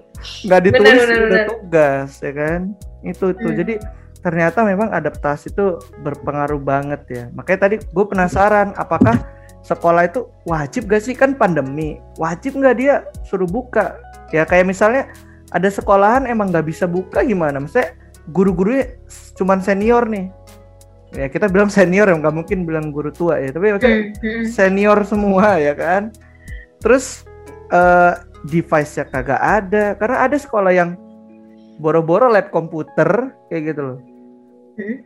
B: Nggak ditulis
C: Bener, bener,
B: udah
C: bener.
B: tugas ya kan? Itu tuh
C: Hmm.
B: jadi ternyata memang adaptasi itu berpengaruh banget ya. Makanya tadi gue penasaran apakah sekolah itu wajib gak sih? Kan pandemi. Wajib nggak dia suruh buka? Ya kayak misalnya ada sekolahan emang nggak bisa buka gimana maksudnya guru-gurunya cuman senior nih ya kita bilang senior ya nggak mungkin bilang guru tua ya tapi maksudnya
C: Hmm, hmm.
B: senior semua ya kan. Terus eh device-nya kagak ada karena ada sekolah yang boro-boro lab komputer kayak gitu loh.
C: Hmm.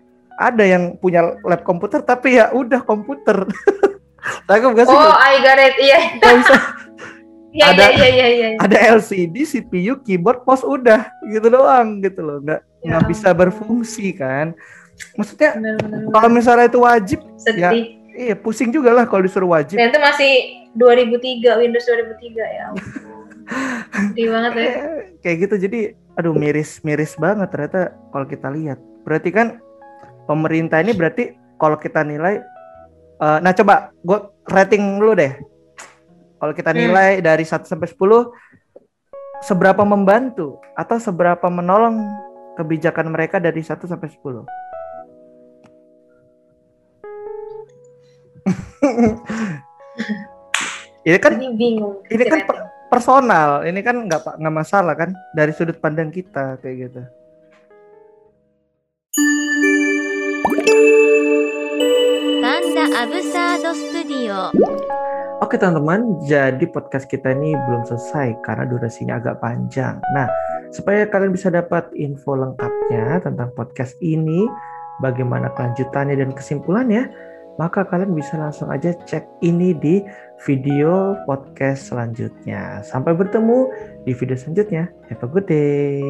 B: Ada yang punya lab komputer tapi ya udah komputer. Tangkap gak sih?
C: oh I got it iya
B: bisa.
C: iya
B: Ada-
C: iya iya iya iya
B: Ada LCD, CPU, keyboard, mouse udah gitu doang gitu loh. Nggak
C: Ya
B: nggak bisa
C: ampun.
B: berfungsi kan. Maksudnya kalau misalnya itu wajib,
C: sedih
B: iya pusing juga lah kalau disuruh wajib.
C: Dan itu masih 2003, Windows 2003 ya. Sedih banget ya.
B: Eh, kayak gitu jadi aduh miris miris banget ternyata kalau kita lihat berarti kan pemerintah ini berarti kalau kita nilai eh, nah coba gue rating dulu deh kalau kita
C: Hmm.
B: nilai dari 1 sampai 10 seberapa membantu atau seberapa menolong kebijakan mereka dari 1 sampai 10 ini kan
C: Ini bingung.
B: ini kan personal ini kan nggak nggak masalah kan dari sudut pandang kita kayak gitu Oke teman-teman, jadi podcast kita ini belum selesai karena durasinya agak panjang. Nah, supaya kalian bisa dapat info lengkapnya tentang podcast ini, bagaimana kelanjutannya dan kesimpulannya, maka kalian bisa langsung aja cek ini di video podcast selanjutnya. Sampai bertemu di video selanjutnya. Have a good day.